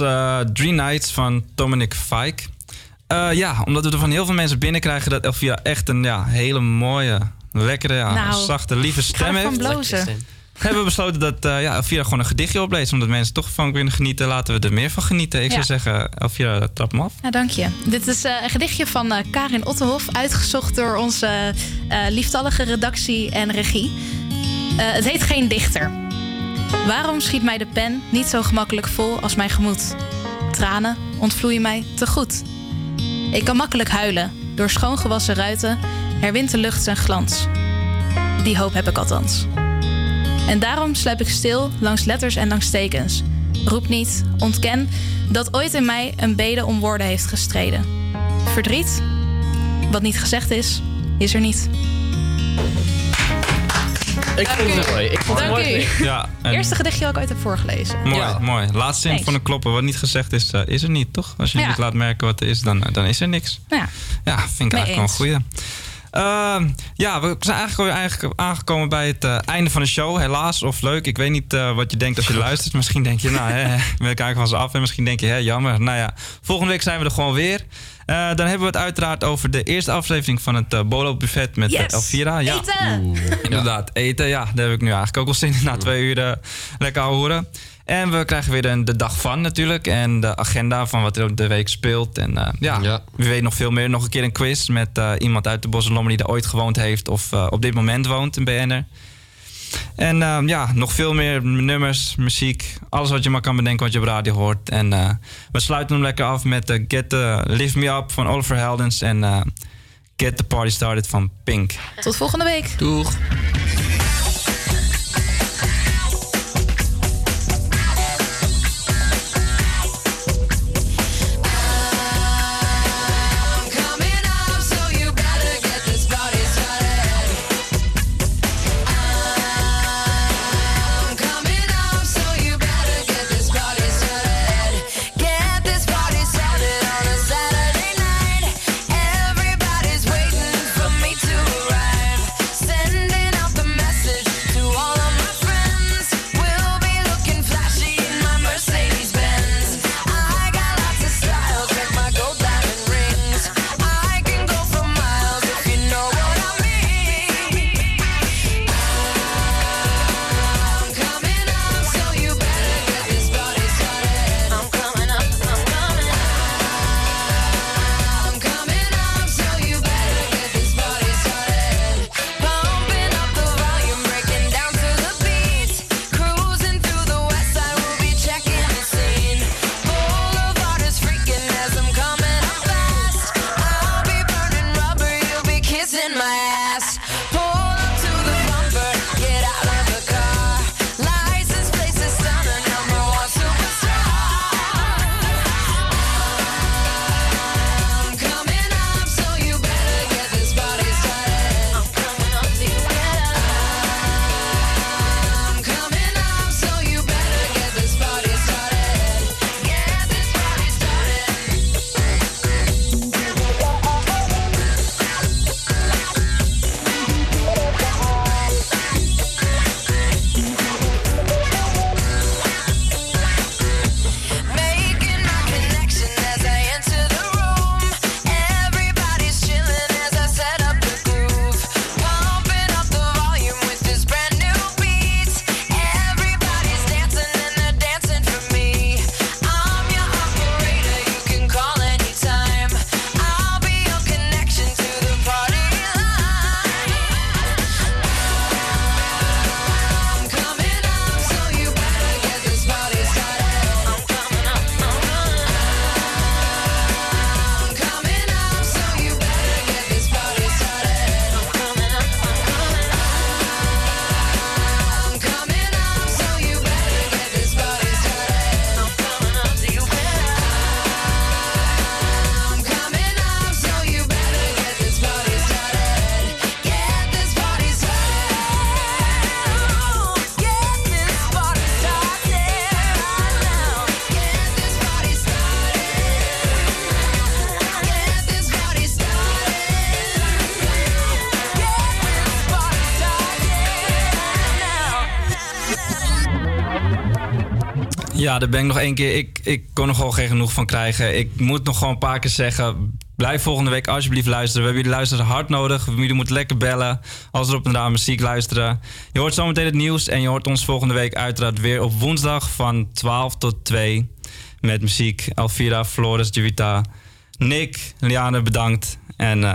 Was eh Three Nights van Dominic Fike. Eh, ja, omdat we er van heel veel mensen binnenkrijgen dat Elvira echt een ja, hele mooie, lekkere, ja, Nou, zachte, lieve stem heeft. blozen. Hebben we besloten dat eh, ja, Elvira gewoon een gedichtje opleest. Omdat mensen toch van kunnen genieten. Laten we er meer van genieten. Ik Ja. zou zeggen, Elvira, trap hem af. Ja, dank je. Dit is eh, een gedichtje van eh, Karin Ottenhof, uitgezocht door onze eh, lieftallige redactie en regie. Eh, het heet Geen Dichter. Waarom schiet mij de pen niet zo gemakkelijk vol als mijn gemoed? Tranen ontvloeien mij te goed. Ik kan makkelijk huilen. Door schoongewassen ruiten herwint de lucht zijn glans. Die hoop heb ik althans. En daarom sluip ik stil langs letters en langs tekens. Roep niet, ontken dat ooit in mij een bede om woorden heeft gestreden. Verdriet, wat niet gezegd is, is er niet. Ik vond het mooi. Ik vond het Dank mooi. u. Ja, en- Eerste gedichtje dat ik ooit heb voorgelezen. Mooi, mooi. Laatste zin Thanks. van een kloppen. Wat niet gezegd is, eh, is er niet, toch? Als je Ja. niet laat merken wat er is, dan, dan is er niks. Ja, Ja, vind ik Mee eigenlijk wel een goeie. Ehm, ja, we zijn eigenlijk alweer eigenlijk aangekomen bij het eh, einde van de show. Helaas, of leuk. Ik weet niet eh, wat je denkt als je luistert. Misschien denk je, nou, hè, we kijken van ze af. En misschien denk je, hè, jammer. Nou ja, volgende week zijn we er gewoon weer. Eh, dan hebben we het uiteraard over de eerste aflevering van het eh, Bolo Buffet met eh, Yes! Elvira. Ja. Eten! Inderdaad, eten. Ja, daar heb ik nu eigenlijk ook al zin in na twee uur lekker horen. En we krijgen weer de, de dag van natuurlijk. En de agenda van wat er op de week speelt. En eh, ja, wie weet nog veel meer. Nog een keer een quiz met eh, iemand uit de Bosselommer die er ooit gewoond heeft. Of eh, op dit moment woont, een BN'er. En eh, ja, nog veel meer nummers, muziek. Alles wat je maar kan bedenken wat je op radio hoort. En eh, we sluiten hem lekker af met eh, Get the Lift Me Up van Oliver Heldens. En eh, Get the Party Started van Pink. Tot volgende week. Doeg. Ja, daar ben ik nog één keer. Ik, ik kon er gewoon geen genoeg van krijgen. Ik moet nog gewoon een paar keer zeggen. Blijf volgende week alsjeblieft luisteren. We hebben jullie luisteren hard nodig. Jullie moeten lekker bellen. Als er op en daar muziek luisteren. Je hoort zometeen het nieuws. En je hoort ons volgende week uiteraard weer op woensdag van 12 tot 2. Met muziek. Elvira, Floris, Juvita, Nick, Liane, bedankt. En eh,